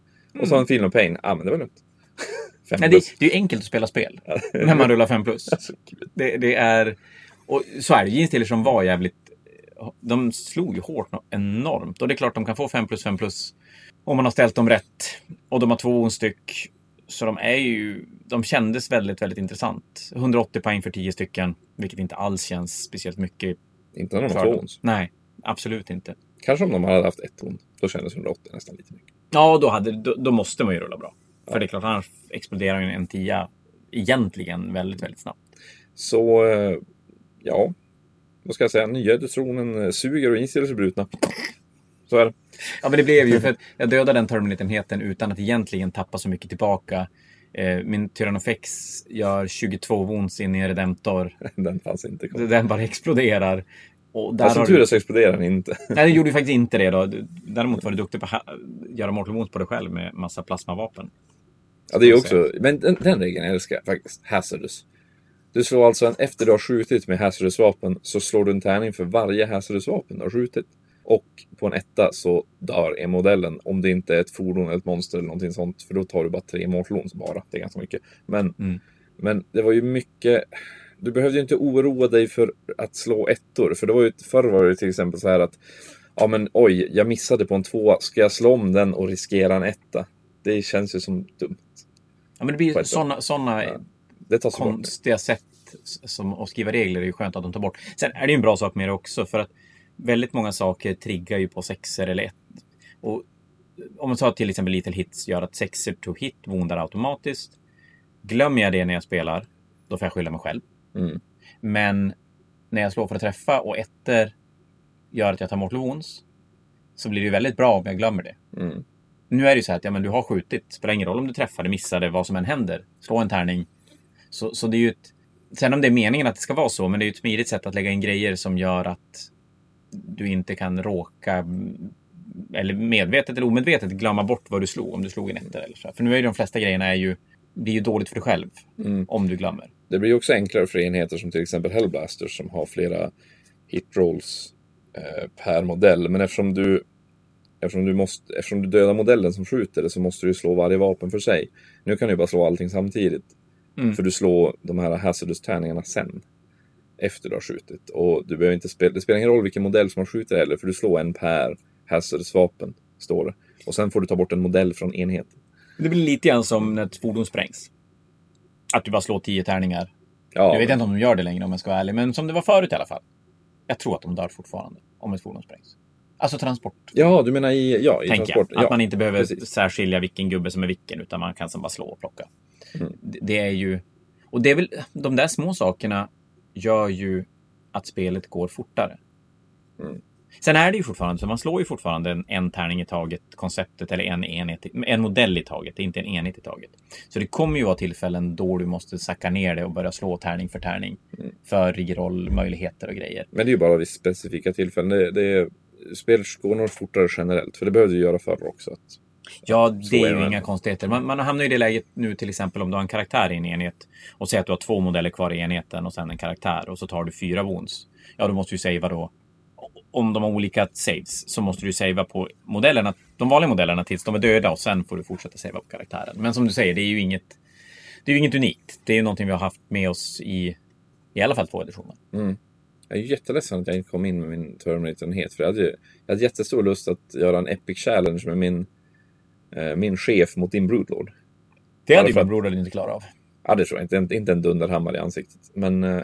Och så en feel no pain. Ja men det var lugnt. Fem Nej, det, det är enkelt att spela spel. när man rullar 5 plus. Det, det är... Och så är det. Jeans som var jävligt... De slog ju hårt enormt. Och det är klart de kan få 5 plus 5 plus om man har ställt dem rätt. Och de har två styck. Så de är ju... De kändes väldigt, väldigt intressant. 180 poäng för 10 stycken. Vilket inte alls känns speciellt mycket Inte när de har två ons. Nej, absolut inte. Kanske om de hade haft ett ont. Då kändes 180 nästan lite mycket. Ja, då, hade, då, då måste man ju rulla bra. För det är klart, annars exploderar ju en 10 egentligen väldigt, väldigt snabbt. Så, eh, ja. Vad ska jag säga? Nya dödstronen eh, suger och inställs brutna. Så är det. Ja, men det blev ju för att jag dödade den Terminatenheten utan att egentligen tappa så mycket tillbaka. Eh, min Tyrannofex gör 22 wounds in i en Redemptor. Den fanns inte kvar. Den bara exploderar. Och där Fast som tur är så exploderar den inte. Nej, det gjorde ju faktiskt inte det då. Däremot var du duktig på att göra mortal wounds på dig själv med massa plasmavapen. Ja, det är också, men den, den regeln älskar jag faktiskt. Hazardous. Du slår alltså en, efter du har skjutit med hazardous vapen så slår du en tärning för varje hazardous vapen du har skjutit. Och på en etta så dör en modellen om det inte är ett fordon eller ett monster eller någonting sånt. För då tar du bara tre wounds bara. Det är ganska mycket. Men, Mm. men det var ju mycket... Du behövde ju inte oroa dig för att slå ettor. För det var ju, förr var det till exempel så här att Ja men oj, jag missade på en tvåa. Ska jag slå om den och riskera en etta? Det känns ju som dumt. Ja, men det blir sådana såna Ja. Det tas bort. konstiga sätt som att skriva regler är ju skönt att de tar bort. Sen är det ju en bra sak med det också för att väldigt många saker triggar ju på sexer eller ett. Och om man tar till exempel Little Hits gör att sexer to hit woundar automatiskt. Glömmer jag det när jag spelar, då får jag skylla mig själv. Mm. Men när jag slår för att träffa och ettor gör att jag tar mortal wounds så blir det ju väldigt bra om jag glömmer det. Mm. Nu är det ju så här att ja, men du har skjutit. Spelar ingen roll om du träffade, missade, vad som än händer. Slå en tärning. Så, så det är ju ett... Sen om det är meningen att det ska vara så, men det är ju ett smidigt sätt att lägga in grejer som gör att du inte kan råka, eller medvetet eller omedvetet, glömma bort vad du slog om du slog en etta eller så. För nu är ju de flesta grejerna är ju, blir ju dåligt för dig själv Mm. om du glömmer. Det blir också enklare för enheter som till exempel Hellblasters som har flera hit rolls eh, per modell. Men eftersom du, eftersom, du måste, eftersom du dödar modellen som skjuter det så måste du slå varje vapen för sig. Nu kan du bara slå allting samtidigt. Mm. För du slår de här hazardous-tärningarna sen. Efter du har skjutit. Och du behöver inte spela, det spelar ingen roll vilken modell som man skjuter heller, för du slår en per hazardous-vapen, står det. Och sen får du ta bort en modell från enheten. Det blir lite grann som när ett fordon sprängs. Att du bara slår tio tärningar. Ja, Jag vet inte om de gör det längre om jag ska vara ärlig, men som det var förut i alla fall. Jag tror att de dör fortfarande om ett fordon sprängs. Alltså transport, ja du menar i, ja, i transport? jag. Att ja, man inte behöver precis. särskilja vilken gubbe som är vilken, utan man kan bara slå och plocka. Mm. Det, det är ju... Och det är väl... De där små sakerna gör ju att spelet går fortare. Mm. Sen är det ju fortfarande så, man slår ju fortfarande en, en tärning i taget, konceptet, eller en, enhet, en modell i taget, det är inte en enhet i taget. Så det kommer ju vara tillfällen då du måste sacka ner det och börja slå tärning för tärning. Mm. För reroll-möjligheter och grejer. Men det är ju bara vid specifika tillfällen. Det, det är, spelet går nog fortare generellt, för det behövde du göra förr också. Att, Ja, det är är ju det. inga konstigheter. Man, man hamnar i det läget nu till exempel om du har en karaktär i en enhet och säger att du har två modeller kvar i enheten och sen en karaktär och så tar du fyra wounds. Ja, då måste du savea då. Om de har olika saves så måste du savea på modellerna, de vanliga modellerna tills de är döda och sen får du fortsätta savea på karaktären. Men som du säger, det är ju inget, det är ju inget unikt. Det är ju någonting vi har haft med oss i i alla fall två editioner. mm. Jag är ju jätteledsen att jag inte kom in med min Terminator-enhet, för jag hade, ju- jag hade jättestor lust att göra en Epic Challenge med min, min chef mot din Broodlord. Det hade ju ju min broder inte klarat av. Ja, det tror jag inte. Inte, en dunderhammare i ansiktet. Men eh,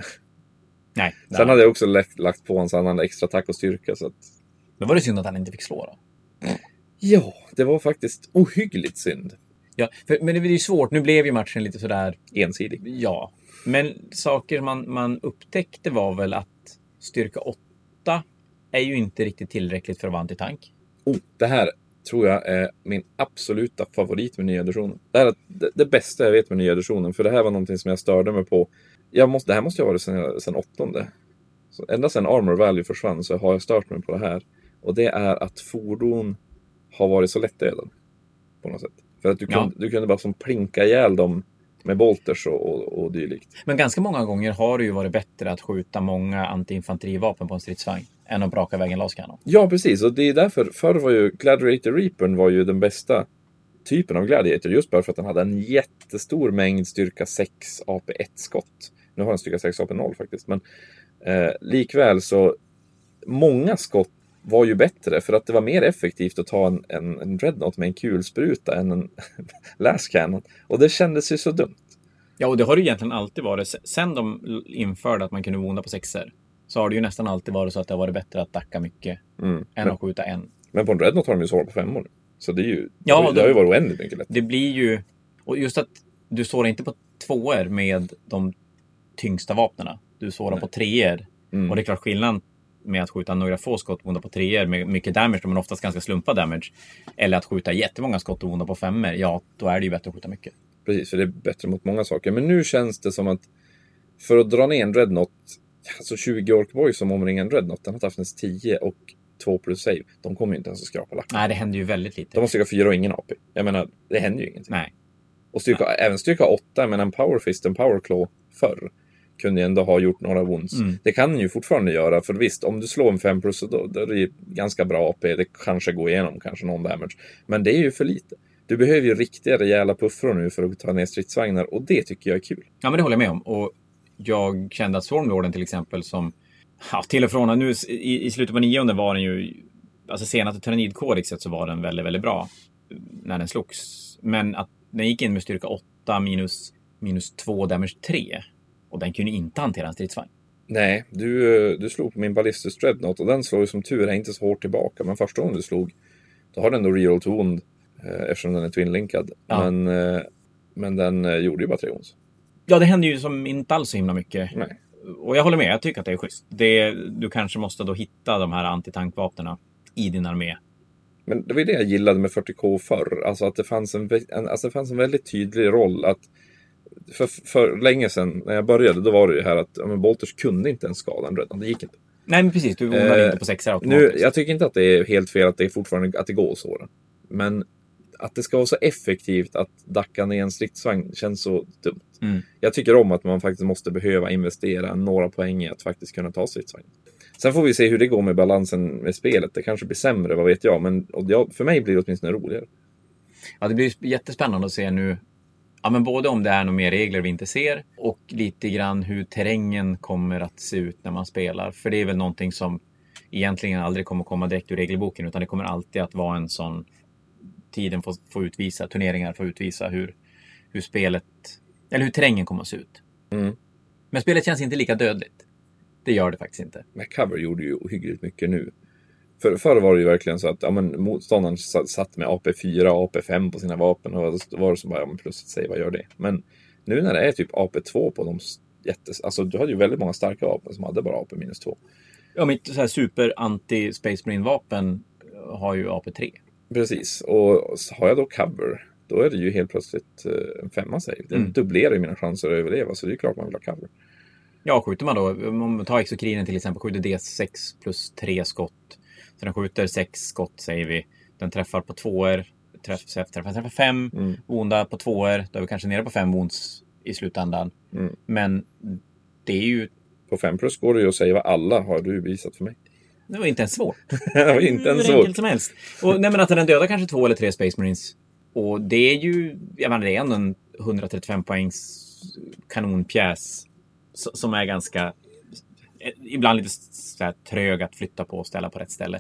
Nej. sen hade jag också lagt, lagt på en annan extra attack och styrka. Så att, Då var det synd att han inte fick slå då. ja, det var faktiskt ohyggligt synd. Ja, för, men det är ju svårt. Nu blev ju matchen lite sådär Ensidig. Ja, men saker man, man upptäckte var väl att styrka 8 är ju inte riktigt tillräckligt för att vara antitank. Oh, det här tror jag är min absoluta favorit med nya editionen. Det här är det, det bästa jag vet med nya editionen, för det här var någonting som jag störde mig på. Jag måste, det här måste jag ha varit sedan, sedan åttonde. Så ända sedan Armor Value försvann så har jag stört mig på det här. Och det är att fordon har varit så lättdödade. På något sätt. För att du Ja. kunde, du kunde bara som plinka ihjäl dem med bolters och, och, och dylikt. Men ganska många gånger har det ju varit bättre att skjuta många antiinfanterivapen på en stridsvagn än att braka iväg en laskanon. Ja, precis. Och det är därför, förr var ju Gladiator Reapern var ju den bästa typen av Gladiator. Just bara för att den hade en jättestor mängd styrka 6 AP1-skott. Nu har den styrka 6 AP0 faktiskt. Men eh, likväl så, många skott var ju bättre för att det var mer effektivt att ta en, en, en Dreadnought med en kulspruta än en Last Cannon. Och det kändes ju så dumt. Ja, och det har det egentligen alltid varit. Se- Sen de införde att man kunde vonda på sexer så har det ju nästan alltid varit så att det har varit bättre att dacka mycket Mm. än Men, att skjuta en. men på en Dreadnought har de ju svårt på femmor. Så det är ju, Ja, det, det de- har ju varit oändligt mycket lättare. Det blir ju... Och just att du sårar inte på tvåor med de tyngsta vapnena. Du sårar Nej. på treor. Mm. Och det är klart skillnad med att skjuta några få skott och vonda på treor med mycket damage, men oftast ganska slumpad damage. Eller att skjuta jättemånga skott och vonda på femmor. Ja, då är det ju bättre att skjuta mycket. Precis, för det är bättre mot många saker. Men nu känns det som att för att dra ner en Dreadnought, alltså 20 Orkboy som omringar en Dreadnought, den har toughness 10 och 2 plus save. De kommer ju inte ens att skrapa lacken. Nej, det händer ju väldigt lite. De har styrka 4 och ingen AP. Jag menar, det händer ju ingenting. Nej. Och styrka, även styrka 8, men en Power Fist, en Power Claw förr, kunde ju ändå ha gjort några wounds. Mm. Det kan den ju fortfarande göra, för visst, om du slår en 5 plus, då, då är det ju ganska bra AP. Det kanske går igenom, kanske någon damage. Men det är ju för lite. Du behöver ju riktiga rejäla puffror nu för att ta ner stridsvagnar och det tycker jag är kul. Ja, men det håller jag med om. Och jag kände att Stormlorden till exempel som... Ja, till och från. Nu i, i slutet på nionde var den ju... Alltså senaste Tyranidkodexet så var den väldigt, väldigt bra. När den slogs. Men att den gick in med styrka 8 minus, minus 2 damage 3. Och den kunde inte hantera en stridsvagn. Nej, du, du slog på min Ballistus Dreadnought och den slår ju som tur är inte så hårt tillbaka. Men första gången du slog, då har den då reroll to wound eh, eftersom den är twinlinkad. Ja. Men, eh, men den eh, gjorde ju bara tre ons. Ja, det händer ju som inte alls så himla mycket. Nej. Och jag håller med, jag tycker att det är schysst. Det, du kanske måste då hitta de här antitankvapnen i din armé. Men det var ju det jag gillade med 40K förr. Alltså att det fanns en, en, alltså det fanns en väldigt tydlig roll. att för, för länge sedan när jag började, då var det ju här att ja, men Bolters kunde inte ens skada en Dreadnought. Det gick inte. Nej, men precis. Du vånar Eh, inte på sexar automatiskt. Nu, jag tycker inte att det är helt fel att det fortfarande att det går så. Men att det ska vara så effektivt att dacka ner en stridsvagn känns så dumt. Mm. Jag tycker om att man faktiskt måste behöva investera några poäng i att faktiskt kunna ta stridsvagn. Sen får vi se hur det går med balansen med spelet. Det kanske blir sämre, vad vet jag. Men jag, för mig blir det åtminstone roligare. Ja, det blir jättespännande att se nu Ja, men både om det är några mer regler vi inte ser och lite grann hur terrängen kommer att se ut när man spelar. För det är väl någonting som egentligen aldrig kommer komma direkt ur regelboken utan det kommer alltid att vara en sån tiden får, får utvisa, turneringar får utvisa hur, hur spelet, eller hur terrängen kommer att se ut. Mm. Men spelet känns inte lika dödligt. Det gör det faktiskt inte. Men cover gjorde ju ohyggligt mycket nu. För, förr var det ju verkligen så att ja, men, motståndaren sa- satt med AP4 och AP5 på sina vapen och då var det som bara, ja men plus ett save, vad gör det? Men nu när det är typ AP2 på de jättes... Alltså du hade ju väldigt många starka vapen som hade bara AP minus 2. Ja, mitt så här super anti Space Marine vapen har ju AP3. Precis, och har jag då cover, då är det ju helt plötsligt eh, en femma save. Det Mm. dubblerar ju mina chanser att överleva, så det är klart man vill ha cover. Ja, skjuter man då, om man tar exokrinen till exempel, skjuter D6 plus 3 skott. Så den skjuter 6 skott säger vi. Den träffar på tvåor, träff, träffar, träffar 5, Mm. onda på tvåor. Då är vi kanske nere på 5 wounds i slutändan. Mm. Men det är ju, På 5 plus går det ju att säga alla, har du visat för mig. det var inte ens svårt. det var inte ens Hur svårt. enkelt som helst. Och nej, men att den dödar kanske två eller tre Space Marines. Och det är ju, jag menar, det är ändå en 135 poängs kanonpjäs. Som är ganska, ibland lite så här trög att flytta på och ställa på rätt ställe.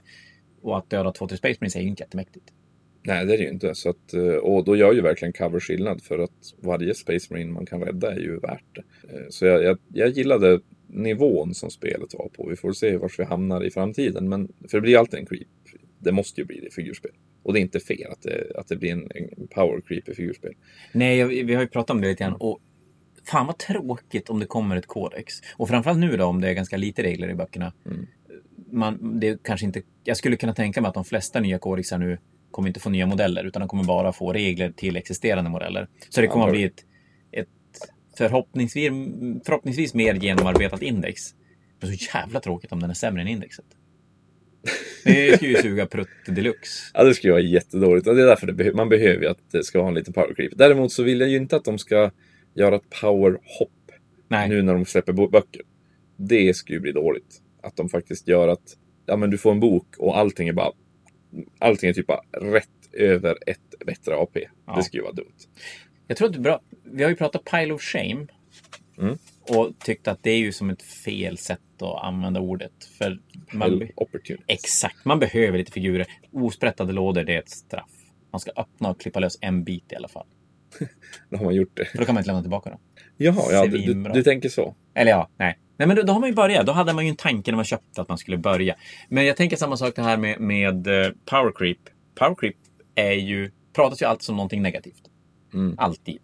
Och att döda två, tre Space Marines är ju inte jättemäktigt. Nej, det är det ju inte. Så att, eh, och då gör ju verkligen cover skillnad för att varje Space Marine man kan rädda är ju värt det. Eh, Så jag, jag, jag gillade nivån som spelet var på. Vi får se var vi hamnar i framtiden. Men, för det blir alltid en creep. Det måste ju bli det i figurspel. Och det är inte fel att det, att det blir en, en power creep i figurspel. Nej, vi har ju pratat om det lite grann. Och fan vad tråkigt om det kommer ett kodex. Och framförallt nu då om det är ganska lite regler i böckerna. Mm. Man, det kanske inte, jag skulle kunna tänka mig att de flesta nya kodexar nu kommer inte få nya modeller utan de kommer bara få regler till existerande modeller. Så det kommer att bli ett, ett förhoppningsvis, förhoppningsvis mer genomarbetat index. Men så jävla tråkigt om den är sämre än indexet. Det skulle ju suga prutt deluxe. Ja, det skulle vara jättedåligt. Och det är därför det behö- man behöver ju att det ska ha en liten power creep. Däremot så vill jag ju inte att de ska göra ett power hopp Nej, nu när de släpper böcker. Det skulle ju bli dåligt. Att de faktiskt gör att ja, men du får en bok och allting är bara allting är typ bara rätt över ett bättre AP. Ja. Det skulle ju vara dumt. Jag tror att det är bra. Vi har ju pratat pile of shame. Mm. Och tyckt att det är ju som ett fel sätt att använda ordet. För man, exakt, man behöver lite figurer. Osprättade lådor, det är ett straff. Man ska öppna och klippa lös en bit i alla fall. Då har man gjort det. För då kan man inte lämna tillbaka dem. Jaha, ja, du, du, du tänker så. Eller ja, nej. Nej, men då, då har man ju börjat. Då hade man ju en tanke när man köpte att man skulle börja. Men jag tänker samma sak det här med, med eh, power creep. Power creep är ju, pratas ju alltid som någonting negativt. Mm. Alltid.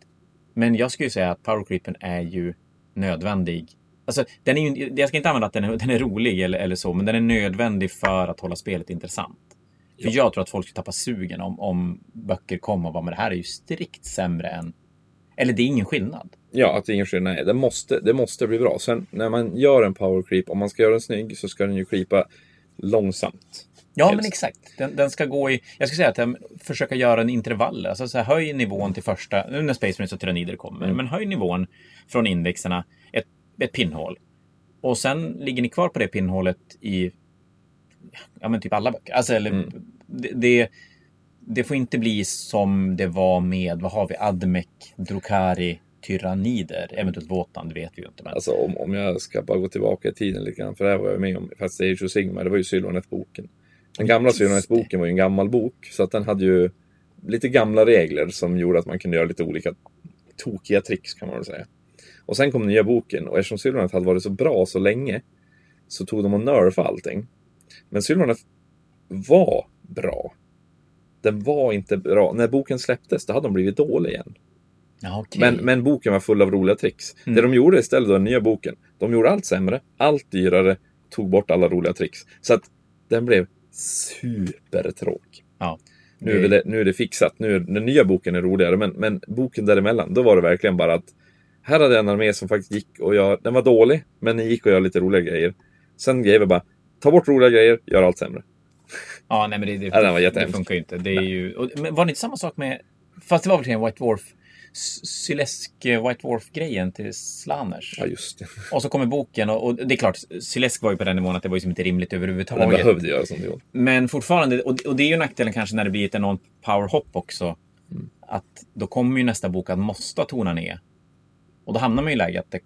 Men jag skulle ju säga att power creepen är ju nödvändig. Alltså, den är ju, jag ska inte använda att den är, den är rolig eller, eller så, men den är nödvändig för att hålla spelet intressant. För jag tror att folk skulle tappa sugen om, om böcker kom och bara, men det här är ju strikt sämre än... Eller det är ingen skillnad. Ja, att ingen skillnad. Nej, det måste, det måste bli bra. Sen när man gör en power creep, om man ska göra den snygg så ska den ju creepa långsamt. Ja, Helst. men exakt. Den, den ska gå i... Jag skulle säga att den försöka göra en intervall. Alltså så här, höj nivån till första... Nu när Space Marines och Tyranider kommer. Mm. Men höj nivån från indexerna ett, ett pinnhål. Och sen ligger ni kvar på det pinnhålet i... Ja, men typ alla böcker. Alltså, eller... Mm. Det, det, det får inte bli som det var med, vad har vi? Admec, Drukari, Tyranider. Eventuellt Wotan, det vet vi ju inte. Men... Alltså om, om jag ska bara gå tillbaka i tiden lite grann, för det här var jag med om. Fast Age of Sigmar, det var ju Sylvanet-boken. Den gamla det. Sylvanet-boken var ju en gammal bok, så att den hade ju lite gamla regler som gjorde att man kunde göra lite olika tokiga tricks kan man väl säga. Och sen kom nya boken och eftersom Sylvanet hade varit så bra så länge så tog de och nerfa allting. Men Sylvanet var bra. Den var inte bra. När boken släpptes, då hade de blivit dålig igen. Ja, okej. Men, men boken var full av roliga tricks. Mm. Det de gjorde istället då, den nya boken, de gjorde allt sämre, allt dyrare, tog bort alla roliga tricks. Så att den blev supertråkig. Ja. Nu är, det, nu är det fixat, nu är, den nya boken är roligare, men, men boken däremellan, då var det verkligen bara att här hade jag en armé som faktiskt gick och gör, den var dålig, men den gick och gör lite roliga grejer. Sen grejer bara, ta bort roliga grejer, gör allt sämre. Ja, nej men det, det, Ja, den var det jättehemsk. funkar ju inte. Det är ju, och, men var det inte samma sak med... Fast det var väl en White Dwarf... S- Sylesk eh, White Dwarf-grejen till Slanners. Ja, just det. Och så kommer boken och, och det är klart, Sylesk var ju på den nivån att det var ju inte rimligt Den överhuvudtaget. behövde göra som det gjorde. Men fortfarande, och, och det är ju nackdelen kanske när det blir ett enormt powerhopp också. att då kommer ju nästa bok att måste tona ner. Och då hamnar man i läge att det,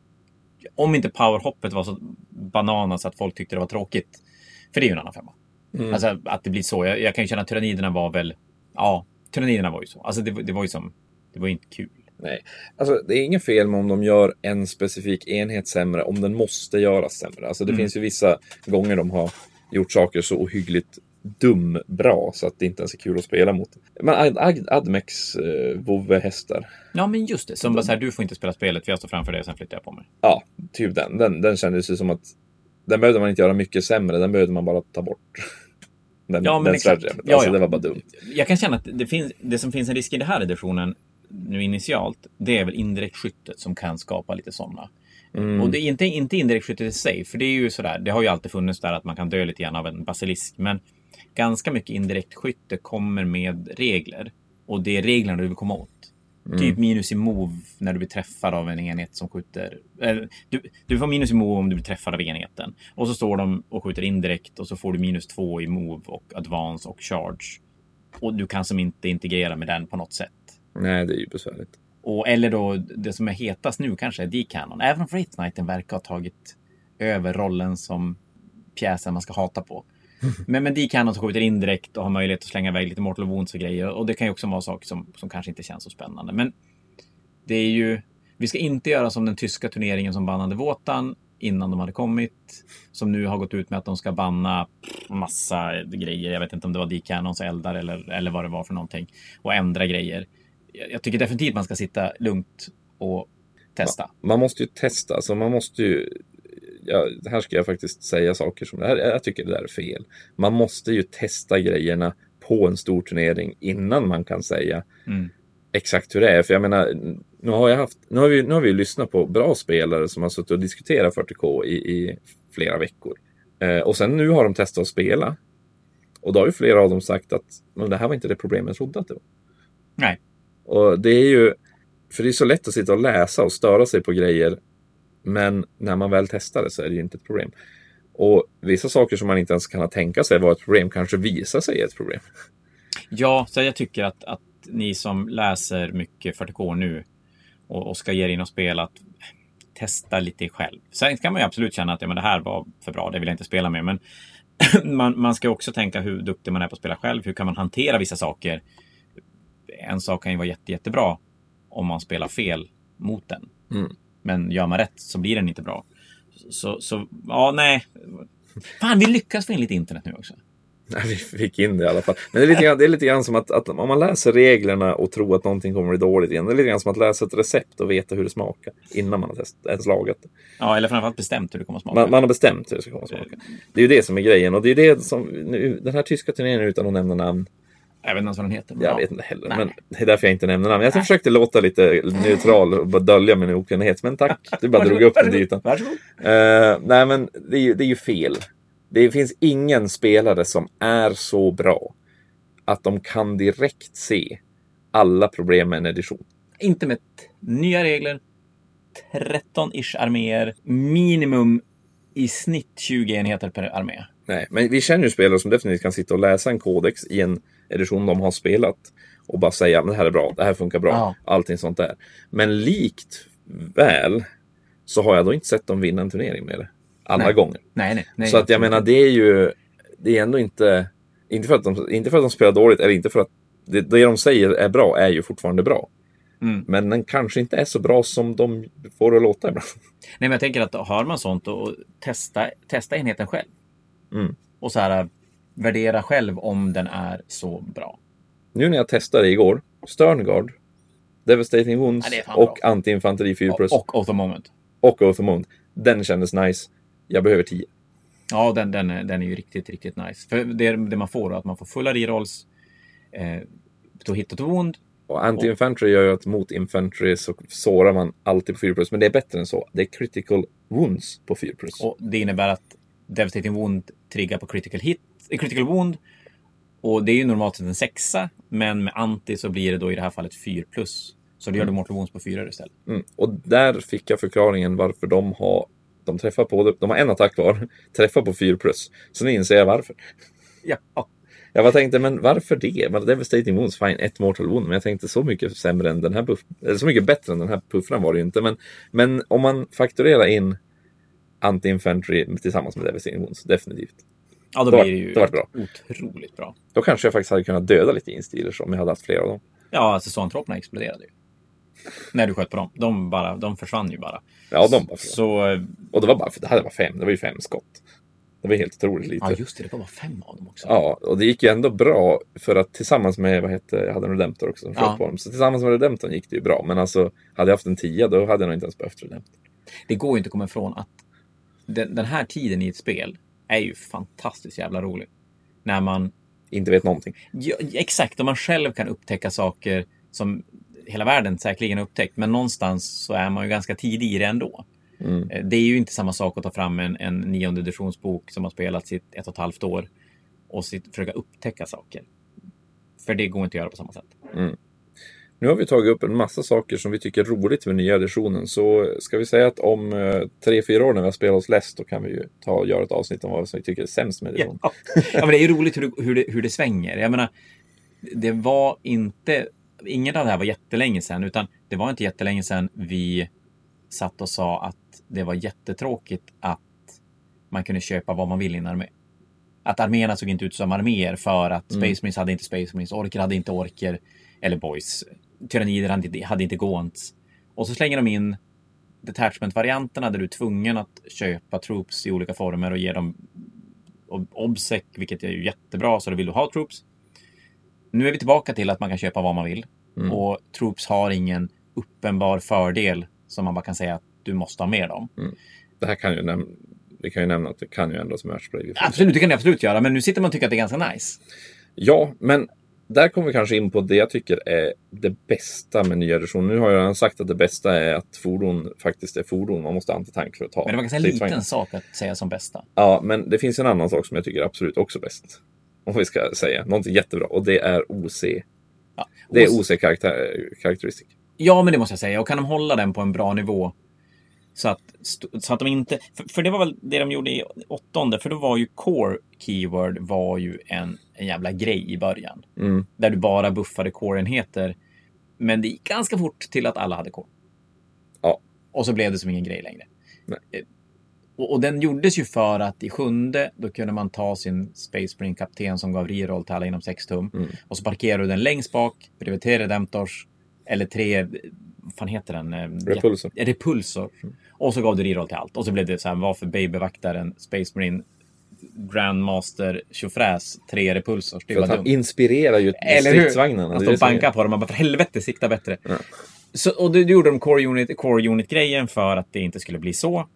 om inte powerhoppet var så bananas att folk tyckte det var tråkigt. För det är ju en annan femma. Mm. Alltså att det blir så. Jag, jag kan ju känna att tyranniderna var väl, ja, tyranniderna var ju så. Alltså det, det var ju som, det var ju inte kul. Nej, alltså det är inget fel med om de gör en specifik enhet sämre, om den måste göras sämre. Alltså det Mm. finns ju vissa gånger de har gjort saker så ohyggligt dum bra så att det inte ens är kul att spela mot. Men Ad- Ad- Admex eh, vovve-hästar, Ja, men just det. Som bara så här, du får inte spela spelet för jag står framför dig och sen flyttar jag på mig. ja, typ den. Den, den kändes ju som att den behövde man inte göra mycket sämre, den behövde man bara ta bort. Den, Ja, men den exakt. strategin. Ja, Alltså ja. det var bara dumt. Jag kan känna att det, finns, det som finns en risk i den här editionen nu initialt, det är väl indirekt skyttet som kan skapa lite sådana. Mm. Och det är inte, inte indirekt skyttet i sig, för det är ju sådär, det har ju alltid funnits där att man kan dö lite grann av en basilisk, men ganska mycket indirekt skytte kommer med regler. Och det är reglerna du vill komma åt. Typ minus i move när du blir träffad av en enhet som skjuter. eh, Du, du får minus i move om du blir träffad av enheten. Och så står de och skjuter indirekt och så får du minus två i move och advance och charge. Och du kan som inte integrera med den på något sätt. Nej, det är ju besvärligt. Och, eller då det som är hetast nu kanske är D-Canon. Även om Wraith Knighten verkar ha tagit över rollen som pjäsen man ska hata på. Men, men D-Canon som skjuter indirekt och har möjlighet att slänga iväg lite Mortal Wounds och grejer. Och det kan ju också vara saker som, som kanske inte känns så spännande. Men det är ju... Vi ska inte göra som den tyska turneringen som bannade Våtan innan de hade kommit. Som nu har gått ut med att de ska banna massa grejer. Jag vet inte om det var D-Canons eldar eller, eller vad det var för någonting. Och ändra grejer. Jag, jag tycker definitivt man ska sitta lugnt och testa. Man måste ju testa, så man måste ju... Ja, här ska jag faktiskt säga saker som... det här- Jag tycker det där är fel. Man måste ju testa grejerna på en stor turnering innan man kan säga Mm. exakt hur det är. För jag menar, nu har, jag haft, nu har, vi, nu har vi lyssnat på bra spelare som har suttit och diskuterat 40K i, i flera veckor. Eh, och sen nu har de testat att spela. Och då har ju flera av dem sagt att men det här var inte det problem jag trodde att det var. Nej. Och det är ju, för det är så lätt att sitta och läsa och störa sig på grejer. Men när man väl testar det så är det ju inte ett problem. Och vissa saker som man inte ens kan tänka sig vara ett problem kanske visar sig ett problem. Ja, så jag tycker att, att ni som läser mycket 40K nu och, och ska ge er in och spela, att testa lite själv. Sen kan man ju absolut känna att ja, men det här var för bra, det vill jag inte spela med. Men man, man ska också tänka hur duktig man är på att spela själv. Hur kan man hantera vissa saker? En sak kan ju vara jätte, jättebra om man spelar fel mot den. Mm. Men gör man rätt så blir den inte bra. Så, så ja, nej. Fan, vi lyckas få in lite internet nu också. Nej, vi fick in det i alla fall. Men det är lite grann, det är lite grann som att, att om man läser reglerna och tror att någonting kommer bli dåligt igen. Det är lite grann som att läsa ett recept och veta hur det smakar innan man har testat, ens lagat det. Ja, eller framförallt bestämt hur det kommer att smaka. Man, man har bestämt hur det ska komma att smaka. Det är ju det som är grejen. Och det är det som, nu, den här tyska turneringen utan att nämna namn. Jag vet inte ens vad den heter. Jag ja. vet inte heller. Nej. Men det är därför jag inte nämner namn. Jag försökte låta lite neutral och bara dölja min okunnighet. Men tack, du bara drog upp den till ytan. Eh, nej, men det är, ju, det är ju fel. Det finns ingen spelare som är så bra att de kan direkt se alla problem med en edition. Inte med nya regler. 13-ish arméer. Minimum i snitt 20 enheter per armé. Nej, men vi känner ju spelare som definitivt kan sitta och läsa en kodex i en edition de har spelat och bara säga men det här är bra, det här funkar bra, Ja. allting sånt där. Men likt väl så har jag då inte sett dem vinna en turnering med det. Alla Nej. gånger. Nej, nej. nej så att jag menar, det är ju det är ändå inte, inte för att de, inte för att de spelar dåligt eller inte för att det, det de säger är bra är ju fortfarande bra. Mm. Men den kanske inte är så bra som de får det att låta ibland. Nej, men jag tänker att har man sånt och testa, testa enheten själv. Mm. Och så här värdera själv om den är så bra. Nu när jag testade igår, Sternguard, Devastating Wounds Ja, är och anti-infanteri 4 plus Och, och Oath of Moment. och Oath of Moon. Den kändes nice. Jag behöver 10. Ja, den, den, är- den är ju riktigt, riktigt nice. För det, det man får då, att man får fulla rerolls. Eh, to hit och to wound. Och anti-infantry gör ju att mot infantry så sårar man alltid på 4 plus. Men det är bättre än så. Det är critical wounds på 4 plus. Och det innebär att Devastating Wound triggar på critical hit, eh, critical wound. Och det är ju normalt sett en sexa, men med anti så blir det då i det här fallet 4 plus. Så då gör du mortal wounds på 4 istället. Mm. Och där fick jag förklaringen varför de har de träffar på, de har en attack kvar, träffar på 4 plus. Så nu inser jag varför. Ja. Jag bara tänkte, men varför det? Men Devastating Wounds, fine, ett Mortal Wound. Men jag tänkte så mycket sämre än den här buff, eller så mycket bättre än den här puffran var det ju inte. Men, men om man fakturerar in Anti-Infantry tillsammans med Devastating Wounds, definitivt. Ja, då Det var- blir det ju det bra. otroligt bra. Då kanske jag faktiskt hade kunnat döda lite instealers om jag hade haft flera av dem. Ja, alltså såntroperna exploderade ju. När du sköt på dem. De, bara, de försvann ju bara. Ja, de bara Så, eh, Och det var bara, det hade var fem, det var ju fem skott. Det var helt otroligt lite. ja just det, det var bara fem av dem också. Ja, och det gick ju ändå bra för att tillsammans med, vad hette, jag hade en Redemptor också som sköt Ja. på dem. Så tillsammans med Redemptorn gick det ju bra. Men alltså, hade jag haft en tia då hade jag nog inte ens behövt Redemptor. Det går ju inte att komma ifrån att den, den här tiden i ett spel är ju fantastiskt jävla rolig. När man, Inte vet någonting. ja, exakt, om man själv kan upptäcka saker som hela världen säkerligen har upptäckt, men någonstans så är man ju ganska tidig i det ändå. Mm. Eh, Det är ju inte samma sak att ta fram en, en nionde editionsbok som har spelats i ett, och ett halvt år och sitt, försöka upptäcka saker. För det går inte att göra på samma sätt. Nu har vi tagit upp en massa saker som vi tycker är roligt med nya editionen. Så ska vi säga att om eh, tre, fyra år när vi har spelat oss less, då kan vi ju ta och göra ett avsnitt om vad vi tycker är sämst med editionen. Ja. ja, men det är ju roligt hur det, hur, det, hur det svänger. Jag menar, det var inte... Inget av det här var jättelänge sedan, utan det var inte jättelänge sedan vi satt och sa att det var jättetråkigt att man kunde köpa vad man vill innan. Att arméerna såg inte ut som arméer för att Mm. Space Marines hade inte Space Marines, Orker hade inte Orker, eller Boys. Tyrannider hade inte, hade inte Gaunts. Och så slänger de in detachment-varianterna där du är tvungen att köpa troops i olika former och ge dem ob- obsec, vilket är ju jättebra, så då vill du ha troops. Nu är vi tillbaka till att man kan köpa vad man vill. Mm. Och troops har ingen uppenbar fördel som man bara kan säga att du måste ha med dem. Det här kan ju vi kan ju nämna att det kan ju ändras med matchplay. Absolut, det kan det absolut göra, men nu sitter man och tycker att det är ganska nice. Ja, men där kommer vi kanske in på det jag tycker är det bästa med nya editionen. Nu har jag redan sagt att det bästa är att fordon faktiskt är fordon. Man måste ha antitank för att ta. Men det var ganska en liten sak att säga som bästa. Ja, men det finns en annan sak som jag tycker är absolut också bäst. Om vi ska säga någonting jättebra. Och det är OC. Ja, Det är OC-karaktäristik. Ja, men det måste jag säga. Och kan de hålla den på en bra nivå så att, så att de inte... För, för det var väl det de gjorde i åttonde, för då var ju core keyword var ju en, en jävla grej i början. Mm. Där du bara buffade core-enheter. Men det gick ganska fort till att alla hade core. Ja. Och så blev det som ingen grej längre. Eh, Och, och den gjordes ju för att i sjunde, då kunde man ta sin Space Marine-kapten som gav reroll till alla inom 6 tum. Mm. Och så parkerar du den längst bak, var tre Redemptors, eller tre, fan heter den? Eh, Repulsor. Ja, Repulsor. Och så gav du reroll till allt. Och så blev det så här, varför babyvaktaren Space Marine Grandmaster tjofräs, tre Repulsors. Det För var att han dumt. inspirerar ju och som är- bankar på dem. Man bara, för helvete, sikta bättre. Ja. Så, och då gjorde de Core Unit, Core Unit-grejen för att det inte skulle bli så.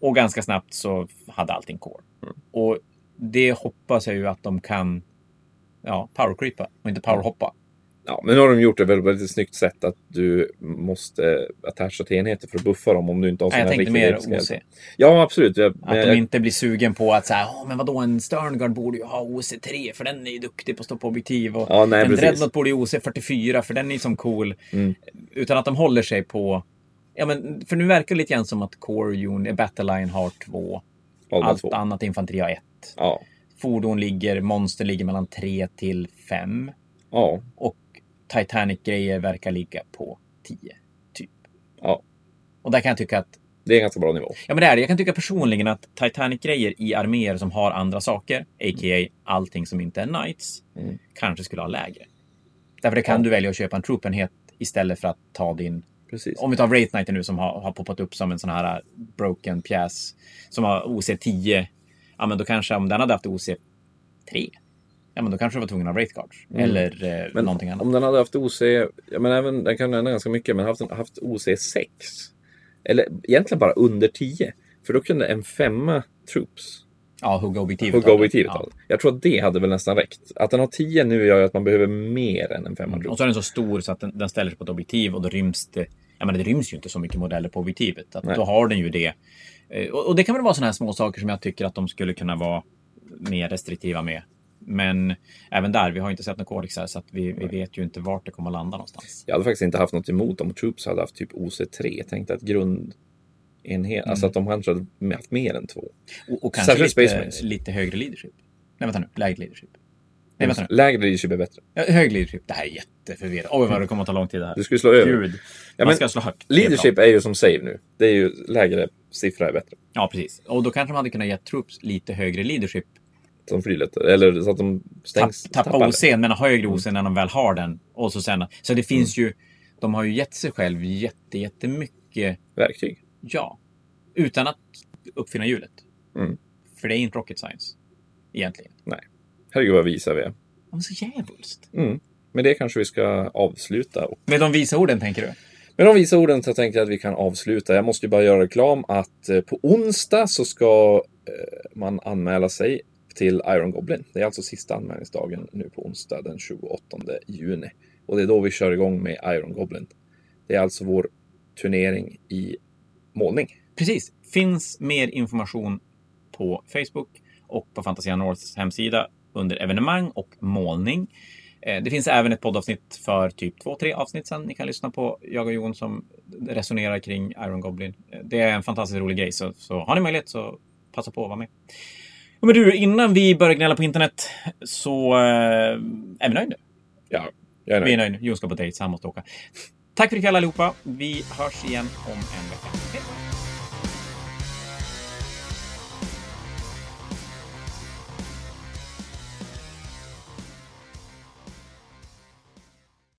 Och ganska snabbt så hade allting Core. Mm. Och det hoppas jag ju att de kan ja, powercreepa och inte powerhoppa. Ja, men nu har de gjort det väl lite snyggt sätt att du måste attacha till enheter för att buffa dem om du inte har Nej, jag såna tänkte riktiga mer OC. Ja, absolut. Jag, Att men de jag, inte blir sugen på att säga, oh, men vadå, en Sterngard borde ju ha OC3 för den är ju duktig på att stå på objektiv. Och Ja, nej, en precis. Dreadnought borde ju OC44 för den är ju som cool. Mm. Utan att de håller sig på... Ja, men, för nu verkar det lite grann som att Core Unit, Battleline har två. ja, Allt två. annat infanteri har ett. Ja, Fordon ligger, monster ligger mellan 3 till 5. ja, Och Titanic-grejer verkar ligga på 10, typ. ja. Och där kan jag tycka att Det är en ganska bra nivå. Ja, men det är det. Jag kan tycka personligen att Titanic-grejer i arméer som har andra saker, a.k.a. allting som inte är Knights, Mm. kanske skulle ha lägre. Därför det kan Ja. du välja att köpa en troopenhet istället för att ta din... Precis. Om vi tar Wraith Knighten nu som har, har poppat upp som en sån här broken pjäs som har OC 10. Ja, men då kanske om den hade haft OC 3. Ja, men då kanske du var tvungen att ha Wraith Guards. Mm. Eller eh, Men någonting annat. om den hade haft OC, ja men även, den kan ändra ganska mycket, men haft, haft OC 6. Eller egentligen bara under 10. För då kunde en femma troops Ja, hugga objektivet. hugga objektivet Ja. Jag tror att det hade väl nästan räckt. Att den har 10 nu gör ju att man behöver mer än en femma Mm. Och så är den så stor så att den, den ställer sig på ett objektiv och då ryms det. Ja, men det ryms ju inte så mycket modeller på objektivet. Att Nej. då har den ju det. Eh, Och, och det kan väl vara sådana här små saker som jag tycker att de skulle kunna vara mer restriktiva med. Men även där, vi har inte sett några kodexar så att vi, vi vet ju inte vart det kommer att landa någonstans. Jag hade faktiskt inte haft något emot om Troops hade haft typ OC3. Jag tänkte att grundenhet, alltså att de kanske hade haft mer än två. Och, och kanske lite, lite högre leadership. Nej, vänta nu. Lägre leadership. Nej, vänta nu. Lägre leadership är bättre. Ja, Hög leadership. Det här är jätteförvirrat. Oj, vad det kommer att ta lång tid det här. Du skulle slå över. Gud. Ja, Man ska slå högt. Leadership är ju som save nu. Det är ju lägre siffra är bättre. Ja, precis. Och då kanske de hade kunnat ge troops lite högre leadership. Som frilättar. Eller så att de stängs. Tapp, tappa. OC'n, men högre OC när de väl har den. Och så sen... Så det finns Mm. ju... De har ju gett sig själv jätte, jättemycket... Verktyg. Ja. Utan att uppfinna hjulet. Mm. För det är inte rocket science. Egentligen. Herregud vad visa vi är. Men så djävulskt. Mm. Med det kanske vi ska avsluta. Med de visa orden, tänker du? med de visa orden så tänkte jag att vi kan avsluta. Jag måste ju bara göra reklam att eh, på onsdag så ska eh, man anmäla sig till Iron Goblin. Det är alltså sista anmälningsdagen nu på onsdag den 28 juni. Och det är då vi kör igång med Iron Goblin. Det är alltså vår turnering i målning. Precis. Finns mer information på Facebook och på Fantasia Norths hemsida under evenemang och målning. Eh, det finns även ett poddavsnitt för typ två, tre avsnitt sen ni kan lyssna på. Jag och Jon som resonerar kring Iron Goblin. Eh, det är en fantastiskt rolig grej, så, så har ni möjlighet så passa på att vara med. Men du, innan vi börjar gnälla på internet så eh, är vi nöjda. Ja, jag är Vi är nöjd. nöjda. Jon ska på dejt, så han måste åka. Tack för ikväll allihopa. Vi hörs igen om en vecka. Hej!